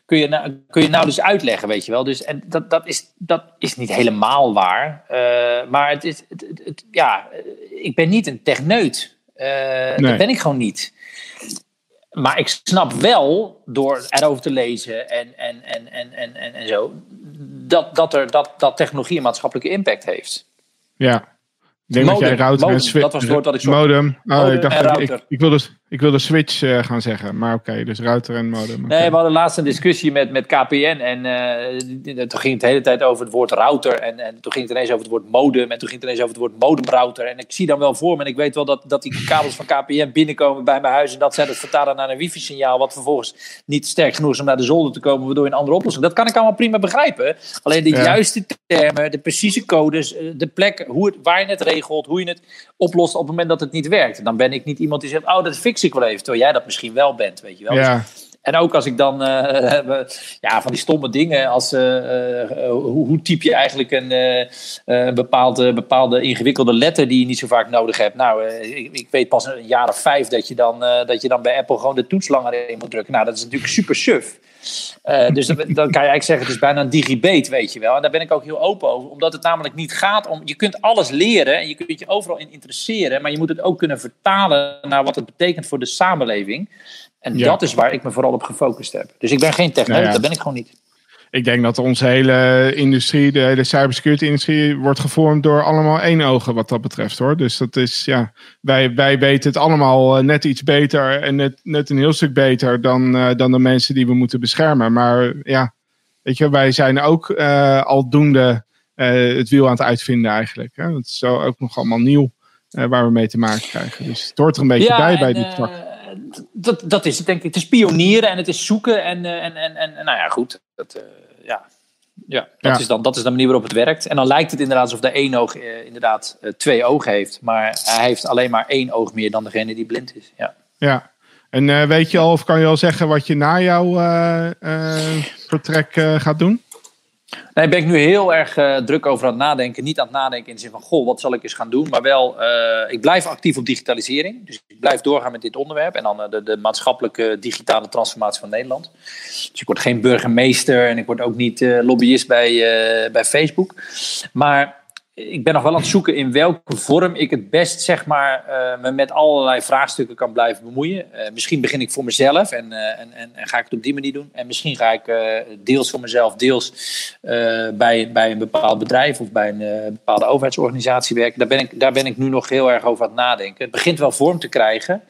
kun, je nou, kun je nou dus uitleggen, weet je wel. Dus, en dat, dat, is, dat is niet helemaal waar. maar het is, het, het, ja, ik ben niet een techneut. Nee. Dat ben ik gewoon niet maar ik snap wel, door erover te lezen en, en, en, en, en, en, en zo, dat, dat, er, dat, dat technologie een maatschappelijke impact heeft. Ja, ik denk modem, dat jij router modem, en Dat was het woord dat ik zo... Modem. Oh, ik dacht, ik, ik, wilde, ik wilde switch uh, gaan zeggen. Maar oké, okay, dus router en modem. Okay. Nee, we hadden laatst een discussie met, met KPN. En uh, toen ging het de hele tijd over het woord router. En, en toen ging het ineens over het woord modem. En toen ging het ineens over het woord modemrouter. En ik zie dan wel voor me. En ik weet wel dat, dat die kabels van KPN binnenkomen bij mijn huis. En dat zij dat vertalen naar een wifi-signaal. Wat vervolgens niet sterk genoeg is om naar de zolder te komen. Waardoor je een andere oplossing. Dat kan ik allemaal prima begrijpen. Alleen de juiste termen, de precieze codes, eh, de plek, hoe het, waar je het regelt, hoe je het oplost op het moment dat het niet werkt. Dan ben ik niet iemand die zegt, oh, dat fix ik wel even. Terwijl jij dat misschien wel bent, weet je wel. Ja. En ook als ik dan, uh, ja, van die stomme dingen als uh, uh, hoe, hoe, typ je eigenlijk een bepaalde, bepaalde ingewikkelde letter die je niet zo vaak nodig hebt. Nou, ik, ik, weet pas een jaar of vijf dat je, dan, dat je dan bij Apple gewoon de toets langer in moet drukken. Nou, dat is natuurlijk super suf. Dus dan, dan, kan je eigenlijk zeggen, het is bijna een digibate, weet je wel. En daar ben ik ook heel open over, omdat het namelijk niet gaat om... Je kunt alles leren en je kunt je overal in interesseren, maar je moet het ook kunnen vertalen naar wat het betekent voor de samenleving. En dat is waar ik me vooral op gefocust heb. Dus ik ben geen techneut, nou dat ben ik gewoon niet. Ik denk dat onze hele industrie, de hele cybersecurity-industrie, wordt gevormd door allemaal één ogen wat dat betreft hoor. Dus dat is, ja, wij, wij weten het allemaal eh, net iets beter en net, net een heel stuk beter dan, uh, dan de mensen die we moeten beschermen. Maar ja, weet je, wij zijn ook uh, aldoende uh, het wiel aan het uitvinden eigenlijk. Hè? Dat is zo ook nog allemaal nieuw waar we mee te maken krijgen. Dus het hoort er een beetje bij bij dit vak dat, dat is het denk ik. Het is pionieren en het is zoeken. En, en, en, en nou ja, goed. Dat, ja. Ja, dat, Is dan, dat is de manier waarop het werkt. En dan lijkt het inderdaad alsof de één oog inderdaad twee ogen heeft. Maar hij heeft alleen maar één oog meer dan degene die blind is. Ja. Ja, en weet je al of kan je al zeggen wat je na jouw vertrek gaat doen? Nee, ben ik nu heel erg uh, druk over aan het nadenken. Niet aan het nadenken in de zin van, goh, wat zal ik eens gaan doen? Maar wel, uh, ik blijf actief op digitalisering. Dus ik blijf doorgaan met dit onderwerp. En dan uh, de, de, maatschappelijke digitale transformatie van Nederland. Dus ik word geen burgemeester en ik word ook niet lobbyist bij, bij Facebook. Maar ik ben nog wel aan het zoeken in welke vorm ik het best zeg maar, uh, me met allerlei vraagstukken kan blijven bemoeien. Uh, misschien begin ik voor mezelf en, uh, en, en, en, ga ik het op die manier doen. En misschien ga ik deels voor mezelf, deels bij, bij een bepaald bedrijf of bij een bepaalde overheidsorganisatie werken. Daar ben, ik, daar ben ik nu nog heel erg over aan het nadenken. Het begint wel vorm te krijgen.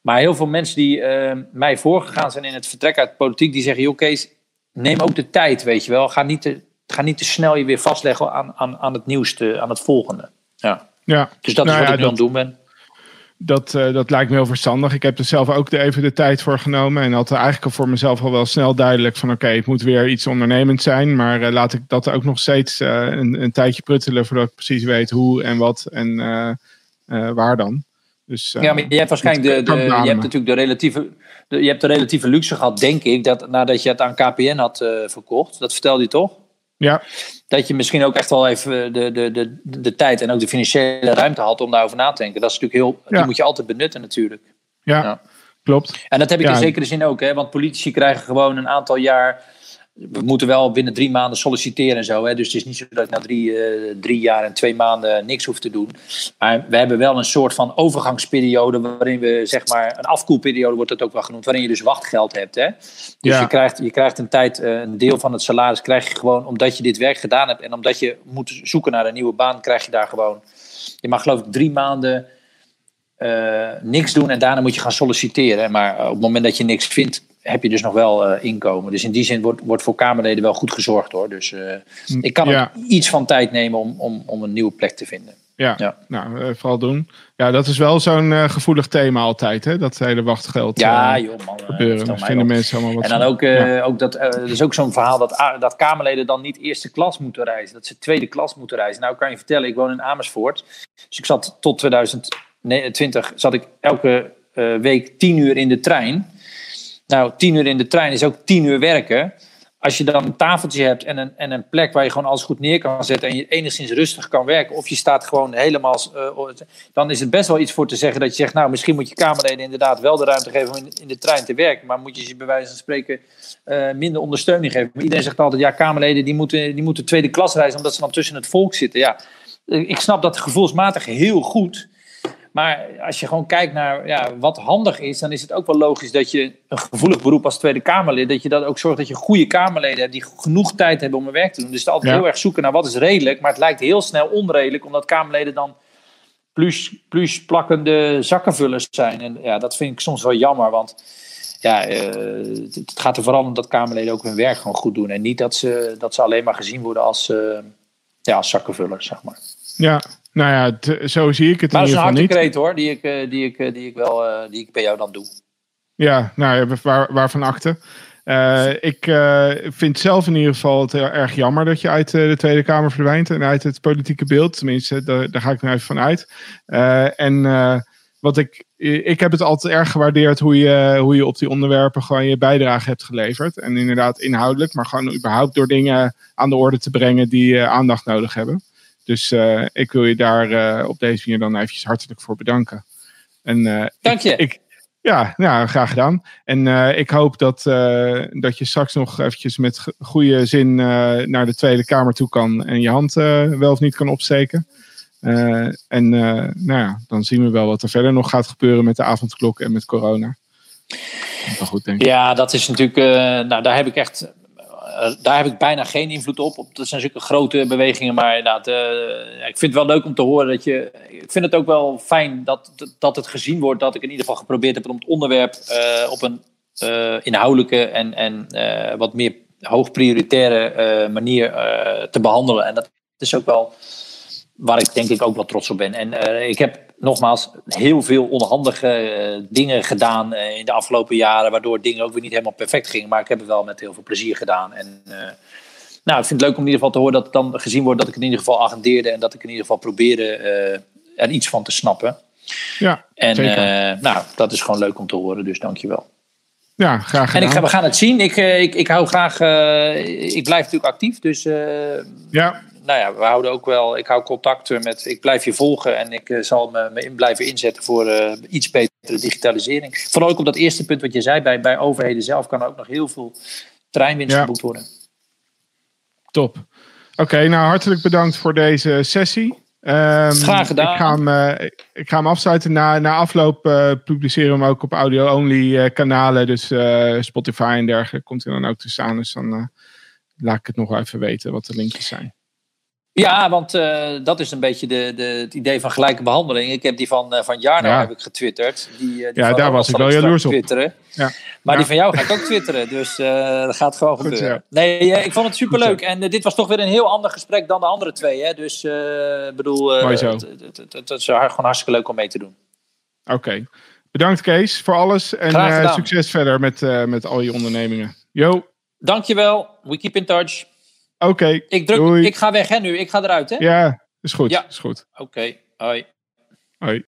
Maar heel veel mensen die mij voorgegaan zijn in het vertrek uit politiek, die zeggen: joh, Kees, neem ook de tijd, weet je wel. Ga niet te, ga niet te snel je weer vastleggen aan, aan, aan het nieuwste, aan het volgende. Ja. Ja. Dus dat is nou wat ik nu aan het doen ben. Dat, uh, dat lijkt me heel verstandig. Ik heb er zelf ook de, even de tijd voor genomen. En had eigenlijk al voor mezelf al wel snel duidelijk van... oké, het moet weer iets ondernemend zijn. Maar uh, laat ik dat ook nog steeds uh, een, een, tijdje pruttelen... voordat ik precies weet hoe en wat en waar dan. Dus, ja, maar je hebt waarschijnlijk de, de, je hebt natuurlijk de relatieve, de, je hebt de relatieve luxe gehad, denk ik... dat nadat je het aan KPN had verkocht. Dat vertelde je toch? Ja. Dat je misschien ook echt wel even de, de, de, de tijd en ook de financiële ruimte had om daarover na te denken. Dat is natuurlijk heel, die moet je altijd benutten natuurlijk. Ja, ja. klopt. En dat heb ik in zekere zin ook, hè, want politici krijgen gewoon een aantal jaar we moeten wel binnen drie maanden solliciteren en zo. Hè? Dus het is niet zo dat ik na drie, uh, drie jaar en twee maanden niks hoef te doen. Maar we hebben wel een soort van overgangsperiode waarin we, zeg maar, een afkoelperiode wordt het ook wel genoemd, waarin je dus wachtgeld hebt. Hè? Dus ja. je, krijgt, je krijgt een tijd, uh, een deel van het salaris krijg je gewoon omdat je dit werk gedaan hebt en omdat je moet zoeken naar een nieuwe baan, krijg je daar gewoon. Je mag geloof ik drie maanden uh, niks doen en daarna moet je gaan solliciteren. Maar op het moment dat je niks vindt, heb je dus nog wel uh, inkomen. Dus in die zin wordt, wordt voor Kamerleden wel goed gezorgd hoor. Dus uh, ik kan ja. iets van tijd nemen om, om, om een nieuwe plek te vinden. Ja, ja. nou, uh, vooral doen. Ja, dat is wel zo'n gevoelig thema altijd, hè? Dat hele wachtgeld. Ja, joh, man. Gebeuren. Dat vinden mensen allemaal wat En dan ook, ja. ook dat, er is ook zo'n verhaal dat, dat Kamerleden dan niet eerste klas moeten reizen. Dat ze tweede klas moeten reizen. Nou, kan je vertellen, ik woon in Amersfoort. Dus ik zat tot 2020, zat ik elke week tien uur in de trein. Nou, tien uur in de trein is ook tien uur werken. Als je dan een tafeltje hebt en een, en een plek waar je gewoon alles goed neer kan zetten en je enigszins rustig kan werken, of je staat gewoon helemaal, uh, dan is het best wel iets voor te zeggen dat je zegt, nou, misschien moet je Kamerleden inderdaad wel de ruimte geven om in, de trein te werken, maar moet je ze bij wijze van spreken uh, minder ondersteuning geven. Maar iedereen zegt altijd, ja, Kamerleden die moeten, die moeten tweede klas reizen omdat ze dan tussen het volk zitten. Ja, ik snap dat gevoelsmatig heel goed. Maar als je gewoon kijkt naar ja, wat handig is, dan is het ook wel logisch dat je een gevoelig beroep als Tweede Kamerlid, dat je dat ook zorgt dat je goede Kamerleden hebt die genoeg tijd hebben om hun werk te doen. Dus het is altijd heel erg zoeken naar wat is redelijk, maar het lijkt heel snel onredelijk, omdat Kamerleden dan plus, plus plakkende zakkenvullers zijn. En ja, dat vind ik soms wel jammer, want ja, uh, het gaat er vooral om dat Kamerleden ook hun werk gewoon goed doen. En niet dat ze, dat ze alleen maar gezien worden als, uh, ja, als zakkenvullers, zeg maar. Ja, nou ja, zo zie ik het maar in ieder geval niet. dat is een hoor, die ik, eh, die ik, eh, die ik wel uh, die ik bij jou dan doe. Ja, nou waar, waarvan. Uh, ik uh, vind zelf in ieder geval het erg jammer dat je uit de Tweede Kamer verdwijnt en uit het politieke beeld. Tenminste, daar, daar ga ik nu even van uit. En wat ik, ik heb het altijd erg gewaardeerd hoe je, hoe je op die onderwerpen gewoon je bijdrage hebt geleverd. En inderdaad inhoudelijk, maar gewoon überhaupt door dingen aan de orde te brengen die aandacht nodig hebben. Dus uh, ik wil je daar uh, op deze manier dan eventjes hartelijk voor bedanken. En, uh, Dank je. Ik, ja, nou, graag gedaan. En ik hoop dat, dat je straks nog eventjes met goede zin naar de Tweede Kamer toe kan en je hand wel of niet kan opsteken. en nou ja, dan zien we wel wat er verder nog gaat gebeuren met de avondklok en met corona. Goed, denk ik. Ja, dat is natuurlijk. nou, daar heb ik echt eh, daar heb ik bijna geen invloed op. Dat zijn zulke grote bewegingen. Maar inderdaad, uh, ik vind het wel leuk om te horen dat je. Ik vind het ook wel fijn dat, dat het gezien wordt dat ik in ieder geval geprobeerd heb om het onderwerp uh, op een inhoudelijke en, en wat meer hoogprioritaire manier te behandelen. En dat is ook wel waar ik denk ik ook wel trots op ben. En ik heb nogmaals, heel veel onhandige dingen gedaan in de afgelopen jaren, waardoor dingen ook weer niet helemaal perfect gingen. Maar ik heb het wel met heel veel plezier gedaan. En nou, ik vind het leuk om in ieder geval te horen dat het dan gezien wordt dat ik in ieder geval agendeerde en dat ik in ieder geval probeerde er iets van te snappen. Ja, en nou, dat is gewoon leuk om te horen, dus dankjewel. Ja, graag gedaan. En ik, we gaan het zien. Ik, ik, ik hou graag. ik blijf natuurlijk actief. Dus ja nou ja, we houden ook wel. Ik hou contact met. Ik blijf je volgen en ik uh, zal me, me in blijven inzetten voor uh, iets betere digitalisering. Vooral ook op dat eerste punt wat je zei. Bij, bij overheden zelf kan er ook nog heel veel treinwinst ja. geboekt worden. Top. Oké, nou hartelijk bedankt voor deze sessie. Um, Graag gedaan. Ik ga hem, uh, ik ga hem afsluiten. Na, na afloop publiceren we hem ook op audio-only kanalen. Dus Spotify en dergelijke komt hij dan ook te staan. Dus dan laat ik het nog even weten wat de linkjes zijn. Ja, want uh, dat is een beetje de, de, het idee van gelijke behandeling. Ik heb die van, uh, van Jarno ja. heb ik getwitterd. Die, uh, die ja, daar was ik wel jaloers op. Twitteren. Ja. Maar ja. die van jou ga ik ook twitteren. Dus dat gaat gewoon Goed, gebeuren. Nee, ik vond het superleuk. En dit was toch weer een heel ander gesprek dan de andere twee. Hè? Dus ik bedoel, het is gewoon hartstikke leuk om mee te doen. Oké. Okay. Bedankt Kees voor alles. En succes verder met, met al je ondernemingen. Yo. Dankjewel. We keep in touch. Oké. Okay, ik, druk, ik ga weg hè nu. Ik ga eruit hè? Ja, is goed. Ja. Is goed. Oké. Okay. Hoi. Hoi.